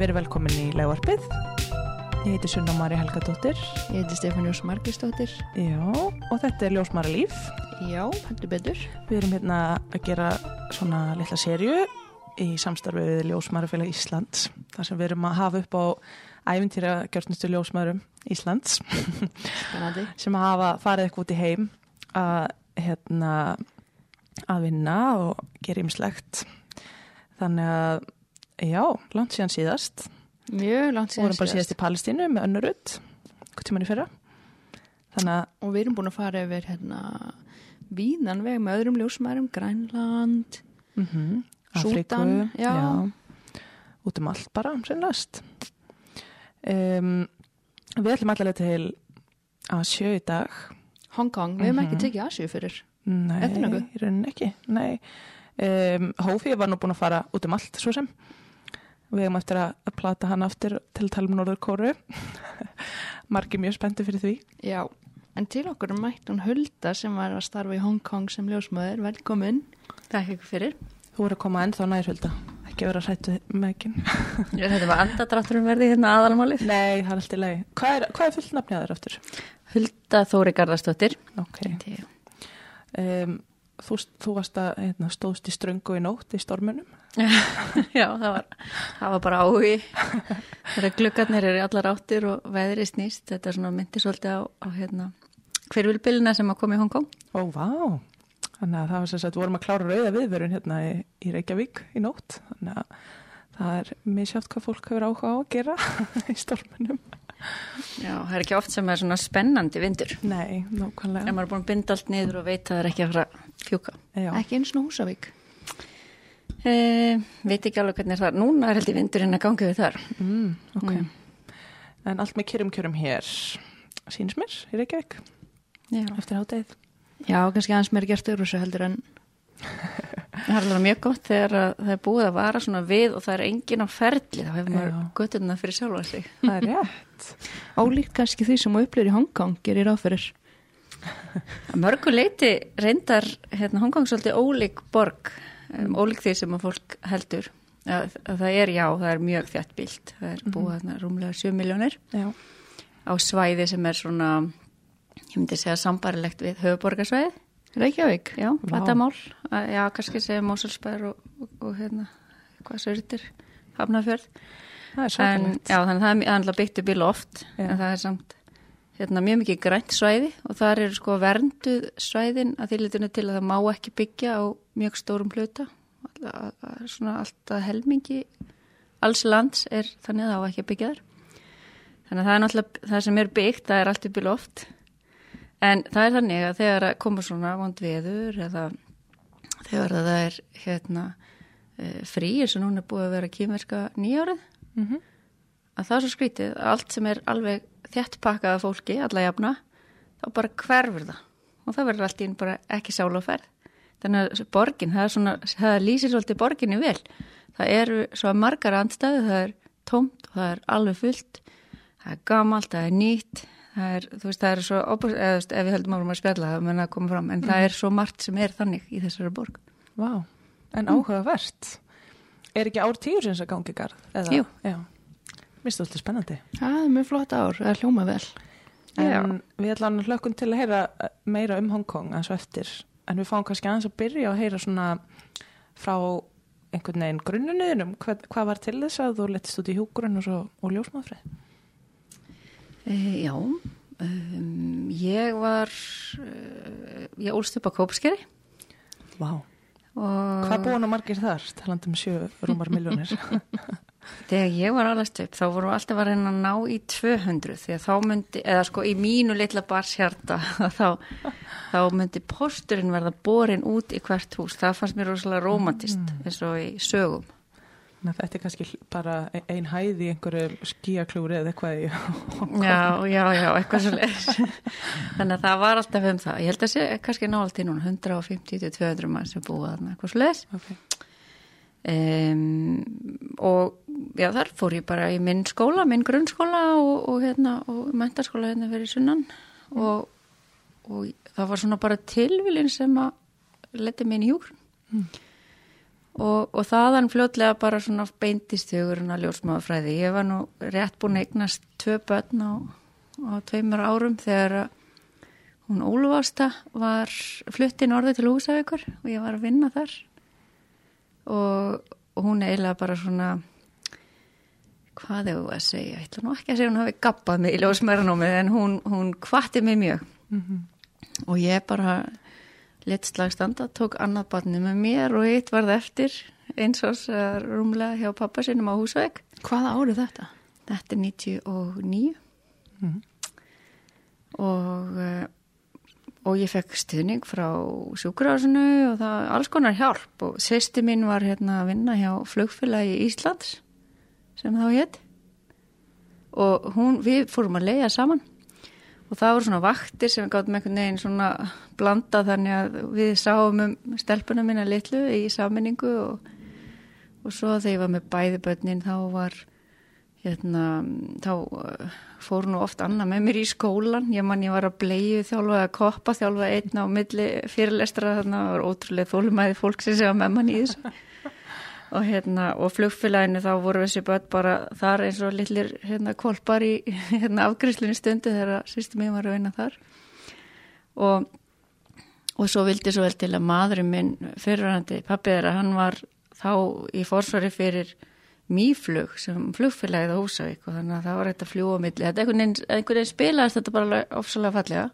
Verið velkomin í laugarpið. Ég heiti Sunna Mari Helgadóttir. Ég heiti Stefán Jós Margistóttir. Já, og þetta er Ljósmara líf. Já, heldur betur. Við erum hérna að gera svona litla serju í samstarfi við Ljósmarafélag Íslands. þar sem við erum að hafa upp á æfintýra gjörnustu Ljósmarum Íslands Spennandi. sem að hafa farið eitthvað út í heim að, hérna, að vinna og gera ymslegt. Þannig að, já, langt síðan síðast. Mjög langt Við síðan vorum bara síðast í Palestínu með önnurut, hvað tíman í fyrra. Að, Og við erum búin að fara yfir hérna víðan veg með öðrum ljósmærum, Grænland, mm -hmm, Súdan, já. út um allt bara, sem næst. Um, við ætlum allavega til að sjö í dag. Hongkong. Við hefum Mhm. ekki tekið Asju fyrir. Nei, í rauninni ekki, nei. Um, Hófi var nú búin að fara út um allt, svo sem. Við hefum eftir að, að plata hann aftur til að tala um Norður Kóru. Margi mjög spendi fyrir því. Já. En til okkur mætt hún Hulda sem var að starfa í Hongkong sem ljósmæður. Velkomin. Takk ykkur fyrir. Þú voru að koma ennþá nærhulda, ekki vera hrættu með ekki. Þetta var andadrátturum verði hérna aðalmálið. Nei, það er alltaf leið. Hvað er, hvað er fullt nafnið að þér aftur? Hulda Þóri Garðarsdóttir. Ok. Um, þú, þú varst að hérna, stóðst í ströngu í nótt í stormunum. Já, það var, það var bara áhugi. Þegar gluggarnir eru allar áttir og veðri snýst. Þetta er svona myndi svolítið á, á hérna, hverjulbylina sem að koma í Hongkong. Ó, vá. Þannig að það var sem sagt, vorum að klára rauða viðvörun hérna í, í Reykjavík í nótt. Þannig að það er misjátt hvað fólk hefur áhuga á að gera í stormunum. Já, það er ekki oft sem er svona spennandi vindur. Nei, En nákvæmlega. maður er búin að binda allt niður og veit að það er ekki að fara fjúka. Já, Ekki eins og Húsavík. E, veit ekki alveg hvernig er það. Núna er held í vindurinn að ganga við þar. mm, ok. Mm. En allt með kjörum kjörum hér. Sýnist mér í Reykjavík Já, eftir hátæðið. Já, kannski aðeins meir gert öðru svo heldur en það er alveg mjög gott þegar að það er búið að vara svona við og það er engin á ferli. Þá hefur maður Já. götturna fyrir sjálfa sig. Það er rétt. ólíkt kannski því sem upplýður í Hongkong gerir áfyrir. Að mörgu leiti reyndar hérna, Hongkong svolítið ólík borg, um, ólík því sem að fólk heldur. Að, að það er já, það er mjög þjætt bílt. Það er búið hérna, rúmlega 7 miljónir á svæði sem er svona, ég myndi segja sambarilegt við höfuborgarsvæði. Reykjavík. Já. Að- Já, kannski segja Mósulsbær og, og, og hérna, hvað sörtir, Hafnafjörð. Það er svakalegt. já, þannig að það er alltaf byggt upp í loft, Já. en það er samt hérna, mjög mikið grænt svæði og það eru sko vernduð svæðin að þýrlitinu til að það má ekki byggja á mjög stórum hluta. Alltaf helmingi alls lands er þannig að það á ekki að byggja þar. Þannig að það er náttúrulega, það sem er byggt, það er allt upp í loft. En það er þannig að þegar koma svona vond veður eða þegar að það er hérna eh, frí eins og núna er búið að vera kýmverska nýjárið Mm að það er svo skrítið að allt sem er alveg þett pakkað af fólki, alla jafna þá bara hverfur það og það verður allt í einu bara ekki sál og ferð þannig að borgin, það er svona það lýsir svolítið borginni vel það eru svo margar andstæðu, það er tómt og það er alveg fullt það er gamalt, það er nýtt það er, þú veist, það er svo opus, eða, ef við höldum áfram að spjalla það mun að koma fram en það er svo margt sem er þannig í þessari borg Vá, en áhugavert. Er ekki ár sem þess að gangi garð? Jú. Já. Mér finnst það alltaf spennandi. Það er mjög flott ár, það er hljóma vel. En við ætlum hlökkum til að heyra eh, meira um Hongkong eins og eftir. En við fáum kannski aðeins að byrja að heyra svona frá einhvern veginn grunnunuðinum. Hvað, hvað var til þess að þú letist út í hjúgrunn og, og ljósmaðfrið? E, já, um, ég var, uh, ég ólst upp á Kópskeri Vá. og Hvað búin að margir þar? Talandi um sjö rúmar miljónir. þegar ég var alveg upp þá vorum við alltaf að reyna að ná í 200 því að þá myndi, eða sko í mínu litla barshjarta þá, þá myndi posturinn verða borin út í hvert hús, það fannst mér rosalega romantist eins og í sögum. Að þetta er kannski bara ein hæð í einhverju skíaklúri eða eitthvað í Já, já, já, eitthvað svo leis. Þannig að það var alltaf um það. Ég held að sé kannski nált í núna 150-200 mann sem búið þarna, eitthvað svo leis. okay. Um, og já þar fór ég bara í minn skóla, minn grunnskóla og, og hérna og mentaskóla hérna fyrir sunnan og, og það var svona bara tilvilin sem að leti minn í hjúgrun Mm. og, og þaðan fljótlega bara svona beintist hugurinn að ljósmáðafræði. Ég var nú rétt búin að eignast tvö börn á, á tveimur árum þegar að hún Ólufásta var fluttin orðið til Húsavíkur og ég var að vinna þar og, og hún er eiginlega bara svona hvað hefur að segja, ég ætla nú ekki að segja hún hafi gappað mig í ljósmæranómið en hún, hún kvatti mig mjög. Og ég bara lit slagstanda, tók annað barni með mér og eitt varð eftir eins og rúmlega hjá pappa sinum á Húsavík. Hvaða árið þetta? Þetta er 99 Mhm. og, eh, og ég fekk stuðning frá sjúkurásinu og það alls konar hjálp. Og sýsti mín var hérna að vinna hjá flugfélagi Íslands sem þá hétt og hún, við fórum að leiða saman. Og það voru svona vaktir sem við gáttum einhvern veginn svona blanda þannig að við sáum um stelpuna mína litlu í sammenningu og, og svo þegar ég var með bæði börnin þá var hérna, þá fór nú oft annað með mér í skólan. Ég man ég var að bleiðu þjálfa að koppa þjálfa einn á milli fyrirlestra þarna. Það var ótrúlega þólumæði fólk sem segja með mann í þessu. Og hérna og flugfélaginu þá voru þessi börn bara þar eins og litlir hérna kolpar í hérna afgriðslunni stundu þegar sýstum ég var að vinna þar. Og og svo vildi svo vel til að maðurinn minn fyrirrandi pappi þeirra hann var þá í fórsvari fyrir mýflug sem flugfélagið á Húsavík og þannig að það var hægt að fljúa á milli. Þetta einhvern veginn, spilaðist þetta bara ofsalega fallega.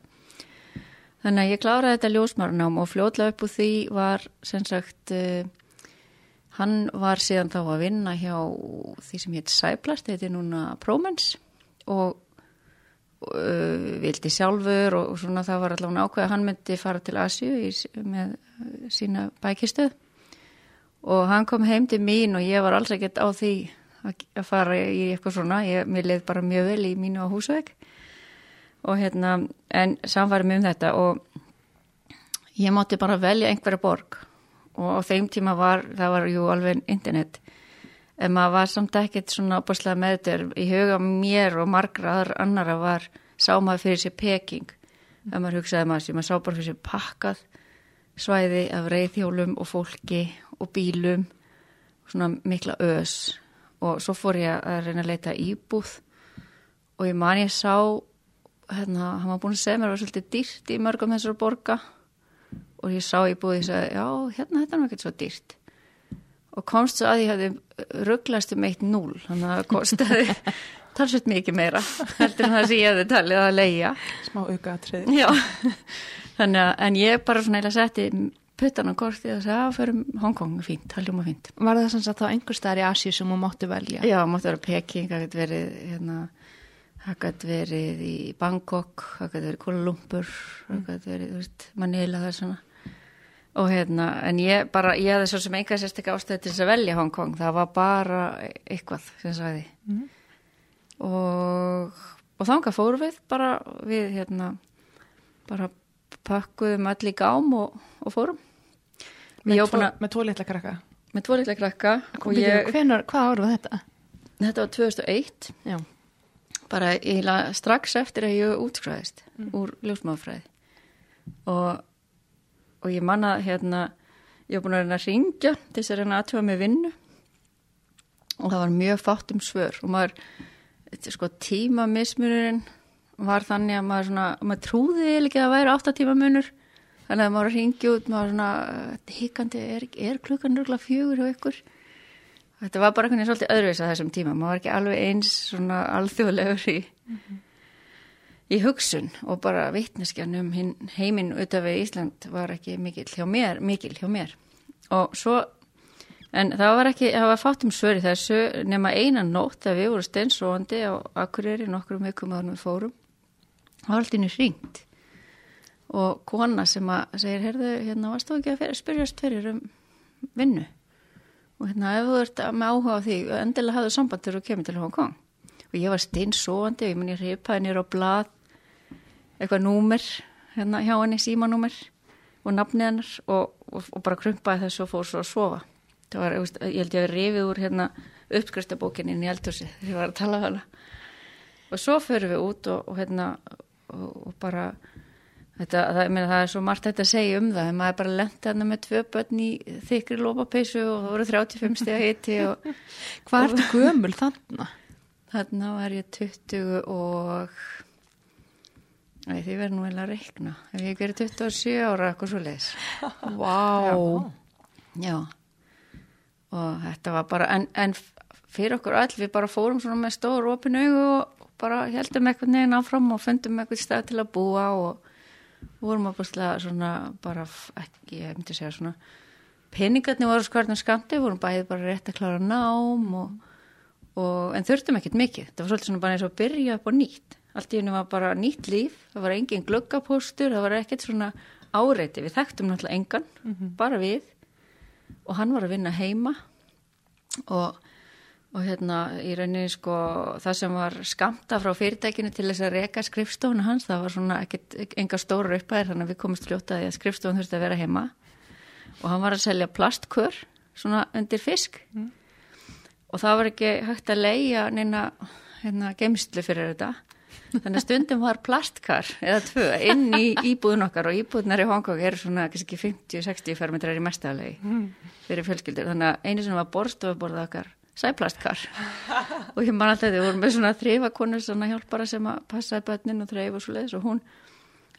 Þannig að ég kláraði þetta ljósmarnám og fljóðlega upp úr því var sem sagt, uh, hann var síðan þá að vinna hjá því sem hétt Sæplast, þetta er núna Prómens og uh, vildi sjálfur og, og svona það var allavega ákveð að hann myndi fara til Asju með sína bækistuð og hann kom heim til mín og ég var alls ekkert á því að fara í eitthvað svona, ég, mér leið bara mjög vel í mínu á húsveik og hérna, en samfæri mig um þetta og ég mátti bara velja einhverja borg. Og á þeim tíma var, það var jú alveg internet, en maður var samt ekkert svona opaslega með þetta í huga mér og margra annara var, sá maður fyrir sér peking. Ef maður hugsaði maður sem maður sá bara fyrir sér pakkað svæði af reyðhjólum og fólki og bílum svona mikla ös. Og svo fór ég að reyna að leita íbúð og ég man ég sá hérna, hann var búin að segja mér að það var svolítið dýrt í mörgum þessar borga. Og ég sá íbúð og ég sagði, já, hérna þetta er náttúrulega svo dýrt. Og komst svo að ég hefði rugglast um eitt núl þannig að það kostiði talsveit mikið meira heldur en það sem ég hefði talið að leia Smá auka atriði. Já, þannig að en ég bara svona eða setti puttan á kortið og sagði að fyrir Hongkong fínt, það ljóma fínt. Var það sem sagt þá einhver staðar í Asíu sem hún mátti velja? Já, mátti vera Peking, það gæti verið hérna, það gæti verið í Bangkok, það gæti verið Kuala Lumpur, það gæti verið, þú veist, Manila það er svona. Og hérna, en ég bara, ég hafði svo sem einhver sérstaklega ástæði til þess að velja Hongkong, það var bara eitthvað sem sagði. Mhm. Og, og þanga fóru við bara, við hérna, bara pakkuðum í gám og, og fórum. Með, tvo, að, með tvo litla krakka. með tvo litla krakka ég, Hvenær, hvað ár var þetta? þetta var 2001, Já. bara eiginlega strax eftir að ég útskræðist úr ljósmáðfræði og, og ég manna hérna, ég var búin að reyna að ringja til þess að reyna aðtöfa með vinnu og það var mjög fátt um svör og maður, sko tímamismunurinn var þannig að maður svona, maður trúði ekki að það væri átta tíma munur þannig að maður ringi út, maður svona hikandi, er, er klukkan röglega fjögur hjá ykkur Þetta var bara einhvern veginn svolítið öðruvis að þessum tíma. Maður var ekki alveg eins svona alþjóðlegur í, í hugsun og bara vitneskjan um heiminn út af við Ísland var ekki mikil hjá mér, mikil hjá mér. Og svo, en það var ekki, það var fátt um svöri þessu nema einan nótt þegar við vorum steinsróandi á Akureyri nokkrum vikum að við fórum. Það var alltaf innu hringt og kona sem að segir, heyrðu, hérna varst þú ekki að fyrir, spyrjast fyrir um vinnu? og hérna ef þú ert með áhuga á því endilega hafðu samband þegar þú kemur til Hong Kong. Og ég var steinsóandi og ég mun ég reypaði nýra á blad eitthvað númer hérna hjá henni símanúmer og nafnið hennar og, og, og bara krumpaði þessu og fór svo að sofa. Það var, ég, held ég að rifið úr hérna uppskriftabókinni inn í eldhúsi þegar ég var að tala hana. Og svo förum við út og, og hérna og, og bara Þetta, það, meina, það er svo margt þetta að segja um það. Maður er bara lendið hann með tvö börn í þykri lópapeysu og það voru 35 stíða hitti og Hvað ertu gömul þannig? þarna var ég 20 og Æ, því verður nú eiginlega að reikna. Ef ég verið 27 ára eitthvað svo leis Vá. Já. Og þetta var bara en, en fyrir okkur öll við bara fórum svona með stór opin augu og bara heldum eitthvað neginn áfram og fundum eitthvað stað til að búa og vorum að bústlega svona bara ekki, ég myndi segja svona peningarnir voru skvarnum skamti vorum bæðið bara rétt að klára nám og, og en þurftum ekkert mikið. Það var svolítið svona bara eins og að byrja upp á nýtt. Allt í henni var bara nýtt líf það var engin gluggapóstur, það var ekkert svona áreiti, við þekktum náttúrulega engan bara við. Og hann var að vinna heima og, og hérna í rauninni sko það sem var skamta frá fyrirtækinu til þess að reka skrifstofuna hans það var svona ekkert enga stóra uppæðir þannig að við komumst fljótaði að skrifstofun þurfti að vera heima. Og hann var að selja plastkör svona undir fisk. Og það var ekki hægt að leia neina hérna, geimslu fyrir þetta. Þannig að stundum var plastkar eða tvö inn í íbúðun okkar. Og íbúðunar í Hongkong eru svona kannski 50-60 fermetrar í mestaflegi fyrir fjölskyldur. Þannig að einu sem var borstofuborða okkar sæplastkar. Og ég man alltaf þau voru með svona þreifakonur svona hjálpara sem að passaði börnin og þreif og svo leiðis og hún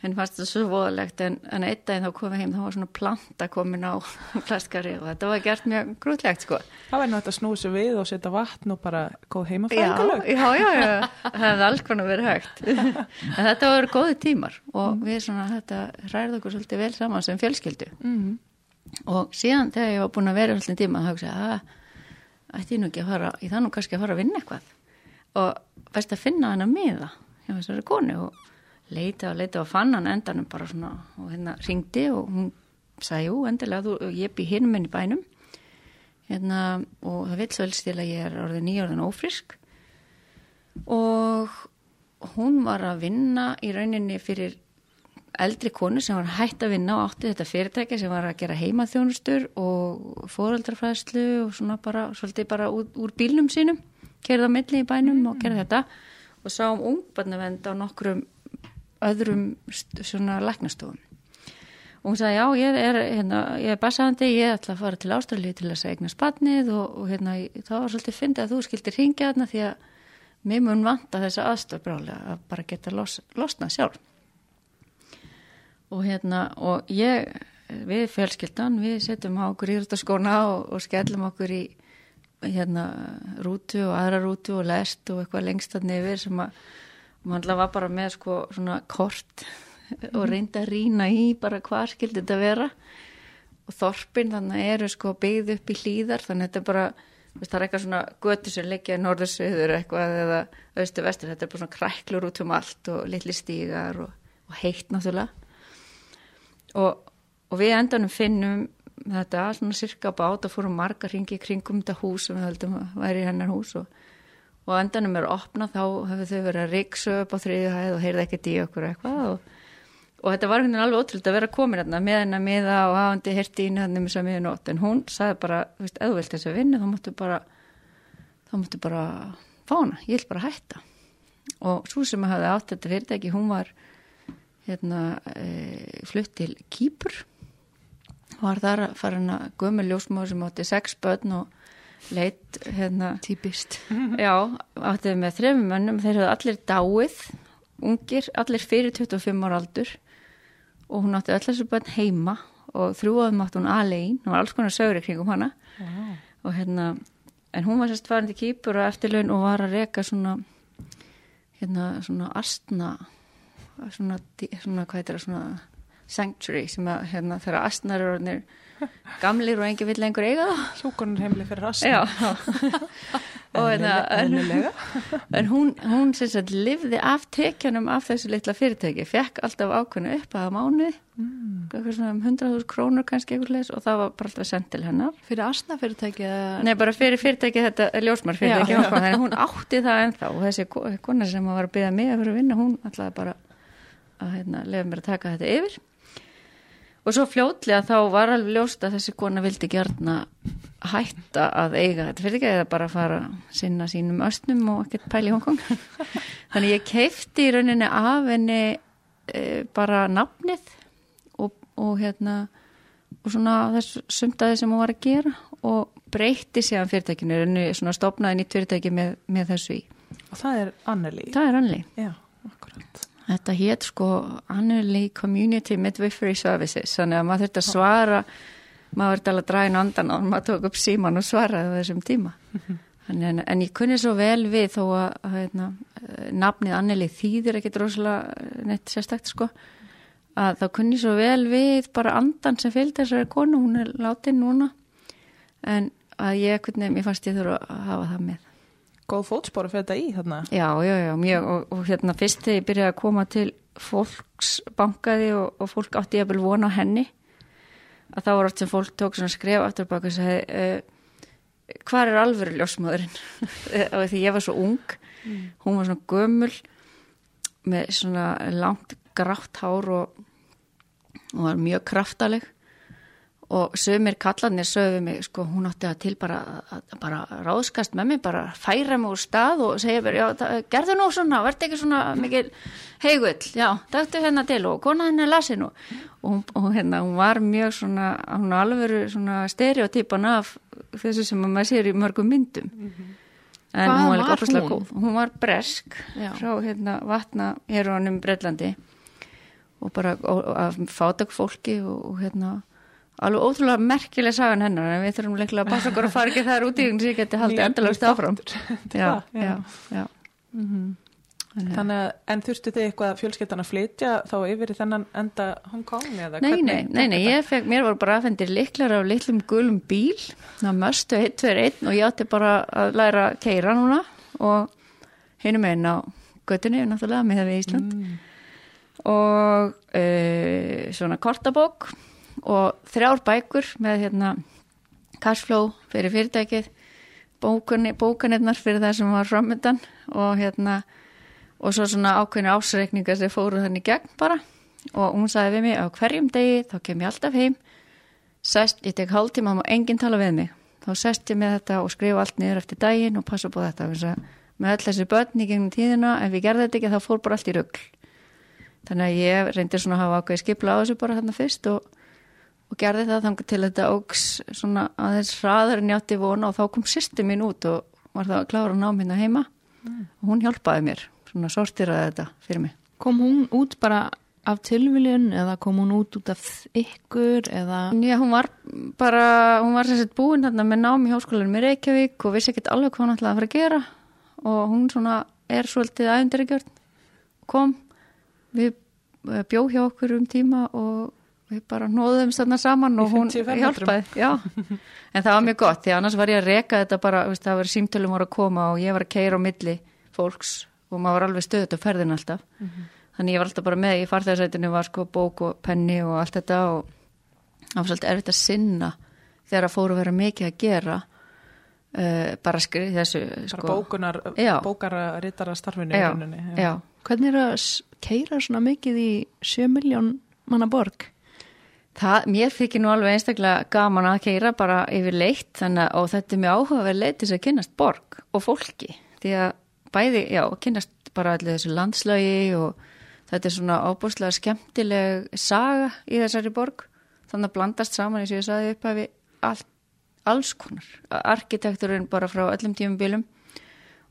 henni fannst þetta svo voðalegt en, en einn daginn þá komið heim þá var svona planta komin á plastkari og þetta var gert mjög grútlegt sko. Það væri náttúrulega að snúi sig við og setja vatn og bara góð já, heimafæðingalög. já, já, já, það hefði alls konar verið hægt. En þetta voru góði tímar og við svona þetta ræði okkur svolítið vel saman sem fjölskyldu. Mm. og síðan þegar ég var búin að vera svolítið tíma þá hugsa ég að ætti ég nú ekki að fara, ég það nú kannski að fara að vinna eitthvað. Og fæst að finna hana miða hjá þessari konu og leita og leita og fann hann endanum bara svona og hérna ringdi og hún sagði, jú, endilega, þú, ég bý hinn minn í bænum. Hérna og það vil svo helst til að ég er orðið nýjörðin ófrisk og hún var að vinna í rauninni fyrir eldri konu sem var hætt að vinna og átti þetta fyrirtæki sem var að gera heimaþjónustur og fóraldrafræðslu og svona bara, svolítið bara úr, úr bílnum sínum, kerða milli í bænum og gera þetta. Og sá um ungbarnavend á nokkrum öðrum svona læknastofum. Og hún sagði já ég er, hérna, ég er basaðandi, ég ætla að fara til Ástralíu til þess að eigna spatnið og, og hérna, það var svolítið fyndið að þú skildir hringja þarna því að mér mun vanta þessa aðstof brálega að bara geta los, losna sjálf og hérna og ég, við fjölskyldan við setjum á okkur íþróttaskóna og, og skellum okkur í hérna rútu og aðra rútu og lest og eitthvað lengst að nefir sem að mann var bara með sko svona kort og reynda að rýna í bara hvað skildi þetta vera. Og þorpin þannig eru sko byggð upp í hlýðar þannig þetta er bara veist, það er eitthvað svona götu sem liggja norður söður eitthvað eða austu vestur þetta er bara svona kræklur út um allt og litli stígar og, og heitt náttúrulega og, og við endanum finnum þetta svona cirka bát og fórum marga ringi kringum þetta hús sem við höldum að væri hennar hús og, og endanum er opnað þá hefur þau verið að riksu upp á þriðju hæð og heyrði ekkert í okkur eitthvað og, og þetta var hérna alveg ótrúld að vera komin hérna með hennar miða og hafandi hirti í henni með samiðu nótt en hún sagði bara, þú veist, þú vilt þess að vinna þá máttu bara þá máttu bara fá hana, ég vil bara hætta. Og svo sem hafði átt þetta fyrirtæki, hún var hérna e, flutt til Kýpur. Var þar að fara hana gömur ljósmáður sem átti sex börn og leitt hérna Típist. Já, áttið með þrefum mönnum, þeir hefðu allir dáið, ungir, allir fyrir 25 ára aldur. Og hún átti öll þessu bönn heima og þrjúaðum átti hún aðlegin, hún var alls konar sögur kringum hana. Wow. og hérna, en hún var sérst farin til kýpur og eftirlaun og var að reka svona, hérna, svona astna, svona, svona hvað heitir það, svona sanctuary sem að, hérna, þegar astnar eru orðnir gamlir og engin vill lengur eiga það. Hjúkonar heimli fyrir. Já, og hérna, en, en hún, hún sem sagt lifði af tekjanum af þessu litla fyrirtæki, fekk alltaf ákveðnu upp að mánu, Mm. eitthvað svona um 100.000 krónur kannski eitthvað leis og það var bara alltaf sendt til hennar. Fyrir asnafyrirtæki eða... Nei, bara fyrir fyrirtæki þetta ljósmar fyrirtæki, Já. já, hún átti það ennþá og þessi ko- kona sem var að byrja mig að vera að vinna, hún ætlaði bara að hérna, lefa mér að taka þetta yfir. Og svo fljótlega þá var alveg ljóst að þessi kona vildi gjarna hætta að eiga þetta fyrirtæki eða bara fara sinna sínum östnum og ekkert pæli í Hongkong. Þannig ég keifti í rauninni af henni e, bara nafnið og, og hérna og svona þess sumtaði sem hún var að gera og breytti sér fyrirtækinu, en svona stopnaði nýtt fyrirtæki með, með þessu í. Og það er Anneli. Það er Anneli. Já, akkurat. Þetta hétt sko Anneli Community Midwifery Services, þannig að maður þurfti að svara, maður þurfti alveg að draga inn andan og maður tók upp síman og svaraði þessum tíma. Þannig, en, en ég kunni svo vel við þó að, heitna, nafnið Anneli þýðir ekkit rosalega neitt sérstakt sko að þá kunni svo vel við bara andan sem fylgdi þessari konu, hún er látin núna en að ég, hvernig, mér fannst ég þurfa að hafa það með. Góð fótspóru fyrir þetta í þarna? Já, já, já, mjög og, og hérna fyrst þegar ég byrjaði að koma til fólks bankaði og, og fólk átti ég að vilja vona henni að þá var oft sem fólk tók svona skref aftur baka og segi uh, hvað er alveg ljósmaðurinn og því ég var svo ung mm. hún var svona gömul með svona langt grátt hár og, og var mjög kraftaleg og sögumir kallarnir sögðu mig sko hún átti að til bara að bara ráðskast með mig, bara færa mig úr stað og segja mér, já, gerðu nú svona verði ekki svona mikil heigull já, dættu hérna til og konaðin er lasin og, og, og hérna hún var mjög svona, hún var alveg svona stereotypan af þessu sem maður sér í mörgum myndum mm -hmm. en Hvað hún var líka hún? góð hún var bresk Já. frá hérna vatna hér Breitlandi og bara og, og, af fátak fólki og, og hérna alveg ótrúlega merkileg sagan hennar en við þurfum leiklega að passa okkur að fara ekki þar út í hún sem ég geti haldið endalast áfram. já, já, já. Þannig að- Þannig að, en þurftu þið eitthvað fjölskyttan að flytja þá yfir í þennan enda Hong Kong eða Nei, nei, nei, nei, ég fekk, mér voru bara aðfendir liklar af litlum gulum bíl, það möstu 1, 2, 1 og ég átti bara að læra að keira núna og hinum einn á göttunni, náttúrulega, með það við Ísland. Mm. og uh, svona kortabók og þrjár bækur með hérna cashflow fyrir fyrirtækið bókanirnar fyrir það sem var framöndan og hérna og svo svona ákveðinu ásreikningar sem fóru þannig gegn bara. Og hún sagði við mig á hverjum degi þá kem ég alltaf heim. Sest, ég tek hálftíma og má enginn tala við mig. Þá sest ég með þetta og skrifa allt niður eftir daginn og passa á þetta. Með öll þessi börn í gegnum tíðina ef við gerðum þetta ekki þá fór bara allt í rugl. Þannig að ég reyndi svona að hafa ákveði skipla á þessu bara þarna fyrst og, og gerði það þangar til þetta ógs svona aðeins hraðar en ég átti vona og þá kom sýsti mín út og var það að klára náminn heima. Og hún hjálpaði mér svona sortiraði þetta fyrir mig. Kom hún út bara af tilviljun eða kom hún út út af ykkur eða? Já, hún var bara, hún var sagt búin þarna með nám í háskólanum í Reykjavík og vissi ekkert alveg hvað hún ætlaði að fara að gera. Og hún svona er svolítið ævendirgjörn kom, við eh, bjó hjá okkur um tíma og við bara nóðum þarna saman og hún 55 metrum. hjálpaði, já en það var mjög gott, því annars var ég að reka þetta bara, veist, það var símtölum voru að koma og ég var að keira á milli fólks og maður var alveg stöðut á ferðin alltaf þannig ég var alltaf bara með í farþegarsætinu var sko bók og penni og allt þetta og það var svolítið erfitt að sinna þegar að fóru að vera mikið að gera uh, bara skrið þessu Bara sko, bókunar, Já. bókara rittara starfinu já, já. hvernig er að keira svona mikið í 7 miljón manna borg? Það, mér þykir nú alveg einstaklega gaman að keira bara yfir leitt þannig að þetta er mjög áhugaverð leitt þess að kynnast borg og fólki. Því að bæði, já, kynnast bara allir þessu landslögi og þetta er svona ábúrslega skemmtileg saga í þessari borg. Þannig að blandast saman eins og ég saði upp að við all, alls konar. Arkitekturinn bara frá öllum tímum bílum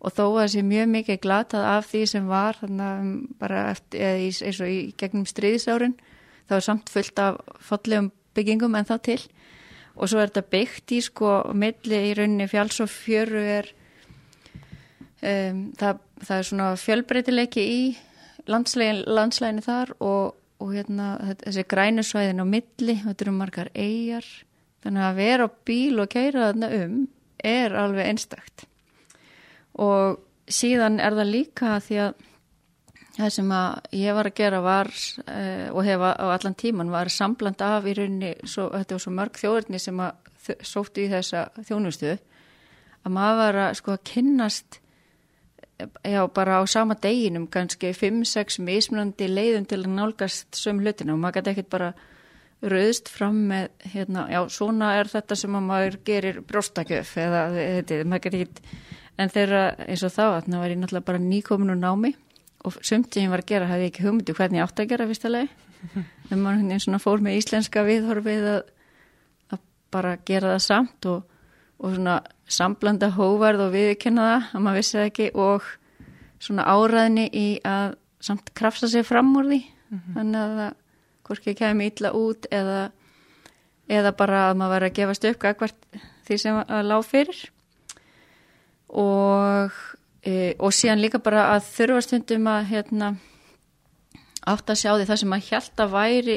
og þó að sé mjög mikið glatað af því sem var þannig að bara eftir, eða eins og í gegnum stríðisárin þá er samt fullt af fallegum byggingum en þá til. Og svo er þetta byggt í sko milli í rauninni fjáls og fjöru er um, það, það er svona fjölbreytileiki í landslægin, landslæginu þar og, og hérna þessi grænusvæðin á milli þetta eru margar eigjar þannig að vera á bíl og keira þarna um er alveg einstakt. Og síðan er það líka því að það sem að ég var að gera var uh, og hefa á allan tíman var sambland af í rauninni, svo, þetta var svo mörg þjóðurni sem að sóttu í þessa þjónustu að maður var að sko að kynnast já bara á sama deginum kannski 5-6 mismunandi leiðum til að nálgast söm hlutina og maður gæti ekkert bara rauðst fram með hérna, já svona er þetta sem að maður gerir brjóstakjöf eða þetta, maður gæti ekkert en þeirra eins og þá, þannig var ég náttúrulega bara nýkomin úr námi og sumt sem ég var að gera hefði ég ekki hugmyndu hvernig ég átti að gera fyrsta leið þegar maður einhvern veginn svona fór með íslenska viðhorfið að, að bara gera það samt og, og svona samblanda hóvarð og viðkenna það að maður vissi það ekki og svona áræðni í að samt krafsa sig fram úr því. Þannig að það hvorki kemur illa út eða, eða bara að maður verið að gefast upp því sem að lág fyrir. Og e, og síðan líka bara að þurfa stundum að hérna átt að sjá því það sem að hjælta væri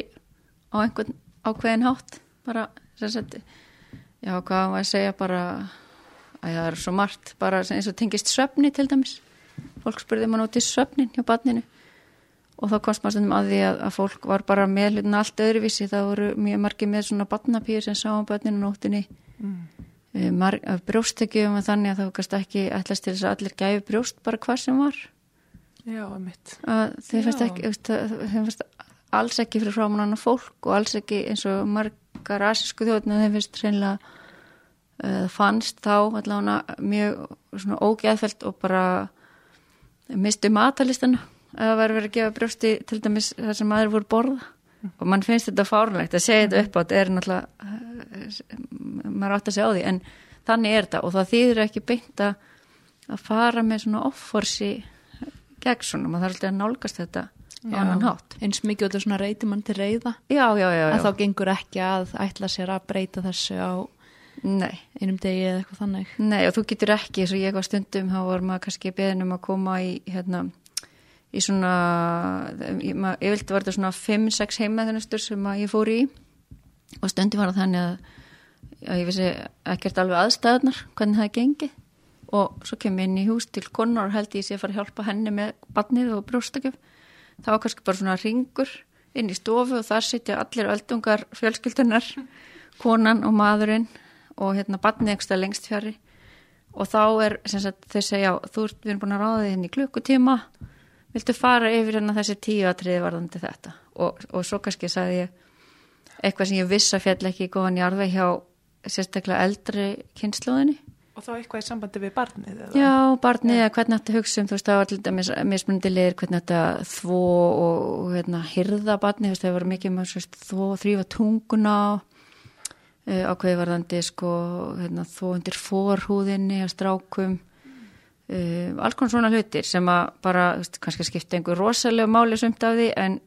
á einhvern ákveðin hátt. Bara sem sagt já hvað var að segja bara að það er svo margt bara eins og tengist söfni til dæmis. Fólk spurði maður út í söfnin hjá barninu. Og þá komst maður stundum að því að, að fólk var bara með hlutin allt öðruvísi. Það voru mjög margir með svona barnapýr sem sá á barninu nóttinni mm. Brjóstekjum og þannig að það kannski ekki ætlast til þess að allir gæfi brjóst bara hvað sem var. Já, mitt að þeir fannst ekki þeir fannst alls ekki fyrir frámanana fólk og alls ekki eins og margar asísku þjóðinu þeir finnst reynilega uh, fannst þá allavega mjög svona ógeðfælt og bara mistu matalistana að það var verið að gefa brjósti til dæmis þar sem aðri voru borða. Og mann finnst þetta fárlegt að segja þetta upp á þetta er náttúrulega maður átt að segja á því en þannig er þetta og það þýðir ekki beint að fara með svona offorsi gegn svona, maður þarf alltaf að nálgast þetta á annan hátt. Eins mikið og þetta svona reyti mann til reyða. Já, já, já. já. En þá gengur ekki að ætla sér að breyta þessu á Nei. einum degi eða eitthvað þannig. Nei, og þú getur ekki, eins og ég var stundum, þá var maður kannski beðin um að koma í, hérna, í svona, ég, ég vildi verða svona 5-6 heimaðunustur sem ég fór í. Og stundum var það þannig að, að ég vissi ekkert alveg aðstæðunar, hvernig það gengi. Og svo kem ég inn í hús til konar og held ég sé að fara að hjálpa henni með badnið og brjóstakjöf. Það var kannski bara svona ringur inn í stofu og þar sitja allir öldungar fjölskyldunar, konan og maðurinn og hérna badnið ekstra lengst fjari og þá er sagt, þau segja, þú ert, við erum búin að ráða þig henni í klukkutíma viltu fara yfir hérna þessi tíu atriði varðandi þetta og, og svo kannski sagði ég eitthvað sem ég viss að fjall ekki góðan í arveg hjá sérstaklega eldri kynnslóðinni Og þá eitthvað í sambandi við barnið? Eða? Já, barnið, eða hvernig þetta hugsa um, þú veist, það var alltaf mismunandi leir, hvernig þetta þvó og, hérna, hyrða barnið, þú veist, það var mikið með um, þvó, þrýfa tunguna, uh, ákveði varðandi, sko, hérna, þvó undir fórhúðinni að strákum, uh, alls konar svona hlutir sem að bara, veist, kannski skipta einhver rosalega máli sumt af því, en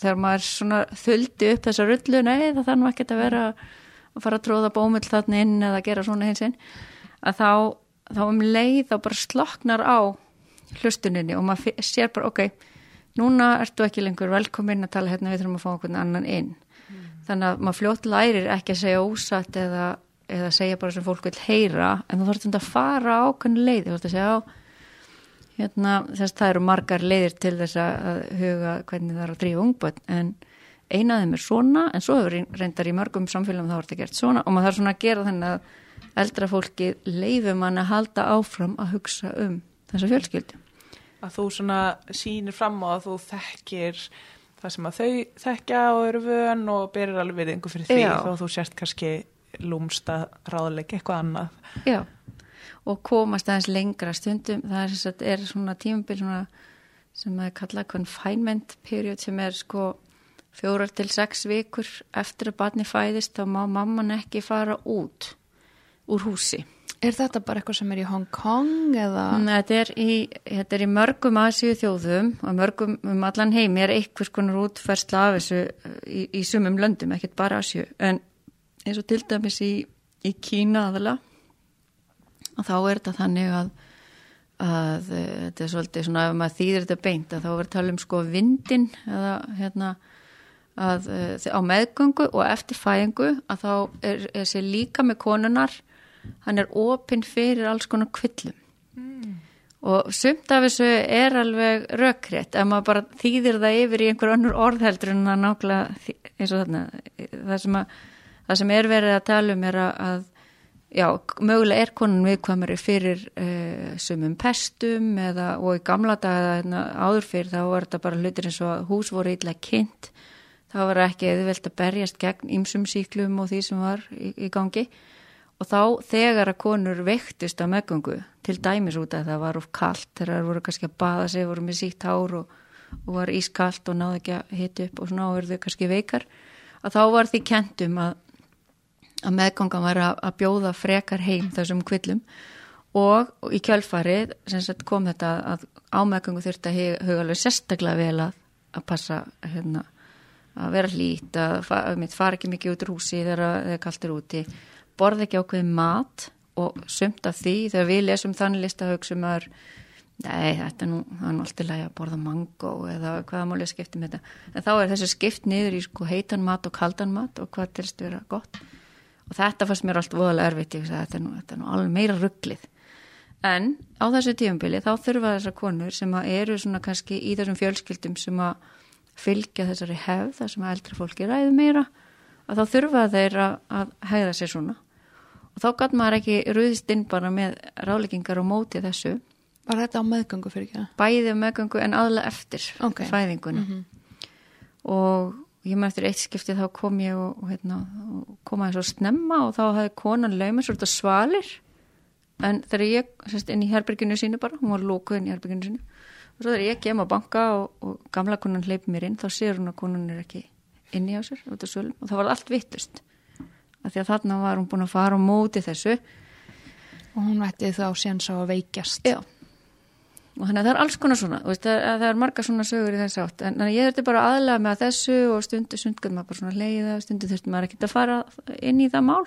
þegar maður svona þuldi upp þessa rullu, nei, það þarf ekki að vera að fara að tróða bómull þarna inn eða gera svona hins inn að þá, þá um leið þá bara sloknar á hlustuninni og maður sér bara ok, núna ertu ekki lengur velkominn að tala hérna við þurfum að fá okkur annan inn mm. þannig að maður fljótt lærir ekki að segja ósatt eða, eða segja bara sem fólk vil heyra en þú þarfst að fara á okkur leið þú þarfst að segja á hérna, þess að það eru margar leiðir til þess að huga hvernig það er að drífa ungböld en eina af þeim er svona en svo hefur reyndar í mörgum samfélagum þá er þetta gert svona og maður þarf svona að gera þennan að eldra fólki leifum hann að halda áfram að hugsa um þessa fjölskyldu. Að þú svona sínir fram á að þú þekkir það sem að þau þekkja og eru vön og berir alveg við einhver fyrir því Já. þá þú sért kannski lúmsta ráðleik eitthvað annað. Já, og komast aðeins lengra stundum, það er, sagt, er svona tímabil svona, sem að kalla confinement period sem er sko fjórar til sex vikur eftir að barni fæðist þá má mamman ekki fara út úr húsi. Er þetta bara eitthvað sem er í Hong Kong eða? Nei, þetta er í, þetta er í mörgum Asíu þjóðum og mörgum um allan heimi er einhvers konar útferðsla af þessu uh, í, í sumum löndum, ekkert bara Asíu. En eins og til dæmis í, í Kína aðala og þá er þetta þannig að, að uh, þetta er svolítið svona ef maður þýðir þetta beint að þá verður tala um sko vindin eða hérna að uh, á meðgöngu og eftir fæðingu að þá er þessi líka með konunar hann er opinn fyrir alls konar kvillum mm. og sumt af þessu er alveg rökrétt ef maður bara þýðir það yfir í einhver önnur orðheldur en það nákvæmlega eins og þarna það sem, að, það sem er verið að tala um er að já, mögulega er konan viðkvæmari fyrir uh, sumum pestum eða, og í gamla daga hérna, áður fyrir þá var þetta bara hlutir eins og hús voru eitthvað kynnt. Þá var ekki eða velt að berjast gegn ýmsum síklum og því sem var í, í gangi. Og þá þegar að konur veiktist á meðgöngu til dæmis út að það var of kallt þegar það voru kannski að baða sig, voru með sítt hár og, og var ískallt og náðu ekki að hita upp og svona og verðu kannski veikar að þá var því kentum að, að meðgangan var að, að bjóða frekar heim þessum kvillum. Og, og í kjölfarið sagt, kom þetta að á meðgöngu þurfti að huga alveg sérstaklega vel að, að passa hérna, að vera hlít að fara ekki mikið út úr húsi þegar það kallt er úti. Borða ekki ákveði mat og sumt af því þegar við lesum þannig listahaug sem er nei þetta nú, það er nú alltaf lægi að borða mango eða hvaða málið skipti með þetta. En þá er þessi skipt niður í sko heitan mat og kaldan mat og hvað tilst vera gott og þetta fannst mér allt voðalega erfitt ég sagði þetta er nú, þetta er nú alveg meira rugglið en á þessu tíumbili þá þurfa þessar konur sem eru svona kannski í þessum fjölskyldum sem að fylgja þessari hefð þar sem að eldra fólki ræðu meira að þá þurfa þeir að, að hæða sér svona og þá gæt maður ekki ruðist inn bara með ráleggingar og móti þessu Var þetta á meðgöngu fyrir ekki? Bæði meðgöngu en aðlega eftir okay. fæðinguna mm -hmm. og ég með eftir eitt skipti þá kom ég og, og, hérna, og kom aðeins og snemma og þá hafði konan laumið svolítið svalir. En þegar ég, sérst, inn í herberginu sínu bara, hún var lókuð inn í herberginu sínu. Og svo þegar ég kem á banka og, og gamla konan hleypi mér inn, þá sér hún að konan er ekki inn í á sér út af sölum. Og það var allt vittust. Af því að þarna var hún búin að fara á móti þessu. Og hún vettið þá séns á að veikjast. Já og þannig að það er alls konar svona veist, að, að það er marga svona sögur í þess átt. En, ég þurfti bara aðlega með þessu og stundu stundu maður bara svona leiða stundu þurfti maður ekki að fara inn í það mál.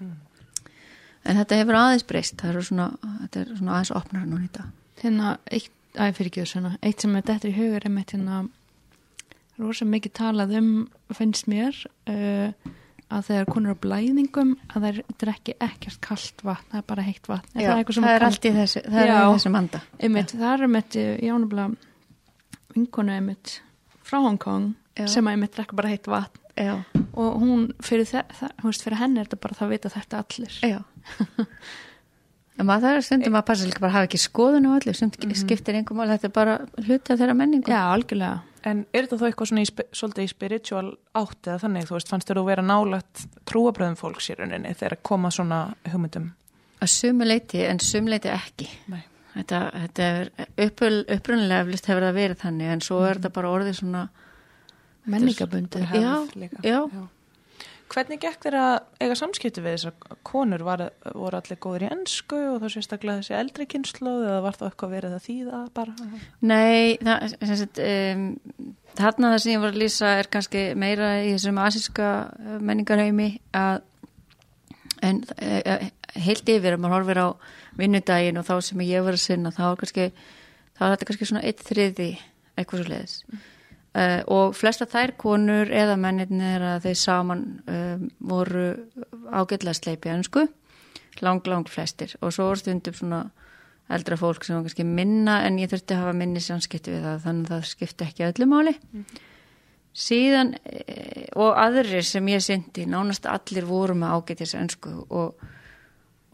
Mm. en þetta hefur aðeins breyst það er svona, er svona aðeins opnar núna í dag. Hérna, eitt, að fyrir ekki þessu eitt sem er þetta í hugur er með hérna rosa mikið talað um finnst mér uh, að þegar konur á blæðingum að það drekki ekkert kallt vatn það er bara heitt vatn. Já, það, það er allt í þessu er þessu manda það er einmitt, jánubla vinkonu einmitt frá Hongkong sem einmitt drekka bara heitt vatn. Já. og hún fyrir, fyrir henni er þetta bara það vita þetta allir. Já. Það er stundum að passa líka bara að hafa ekki skoðun og allir, stundum mm -hmm. skiptir einhver mál þetta er bara hluti af þeirra menningu. Já, algjörlega En er þetta þá eitthvað svona í, svolítið í spiritual átt eða þannig, þú veist, fannst þér að vera nálagt trúabröðum fólks í rauninni þegar koma svona hugmyndum? Að sumuleiti en sumuleiti ekki. Nei. Þetta, þetta er upprunnilega eflust hefur það verið þannig en svo er mm. þetta bara orðið svona menningabundi. Já, já, já. Hvernig gekk þér að eiga samskipti við þessar konur? Var, voru allir góður í ennsku og þá sérstaklega þessi eldri kynnslóð eða var það eitthvað verið að þýða bara? Nei, það, sagt, um, þarna það sem ég var að lýsa er kannski meira í þessum asíska uh, menningarheimi að en e, heilt yfir að maður horfir á vinnudagin og þá sem ég var að sinna þá er þetta kannski svona eitt þriði eitthvað svo leiðis. Mm. Uh, og flesta þær konur eða mennir að þeir saman um, voru ágætlega sleipið önsku, lang, lang flestir. Og svo voru stundum svona eldra fólk sem var kannski minna en ég þurfti að hafa minni samskipti við það þannig að það skipti ekki öllu máli. Mm. síðan e, og aðrir sem ég syndi nánast allir voru með ágættis önsku og,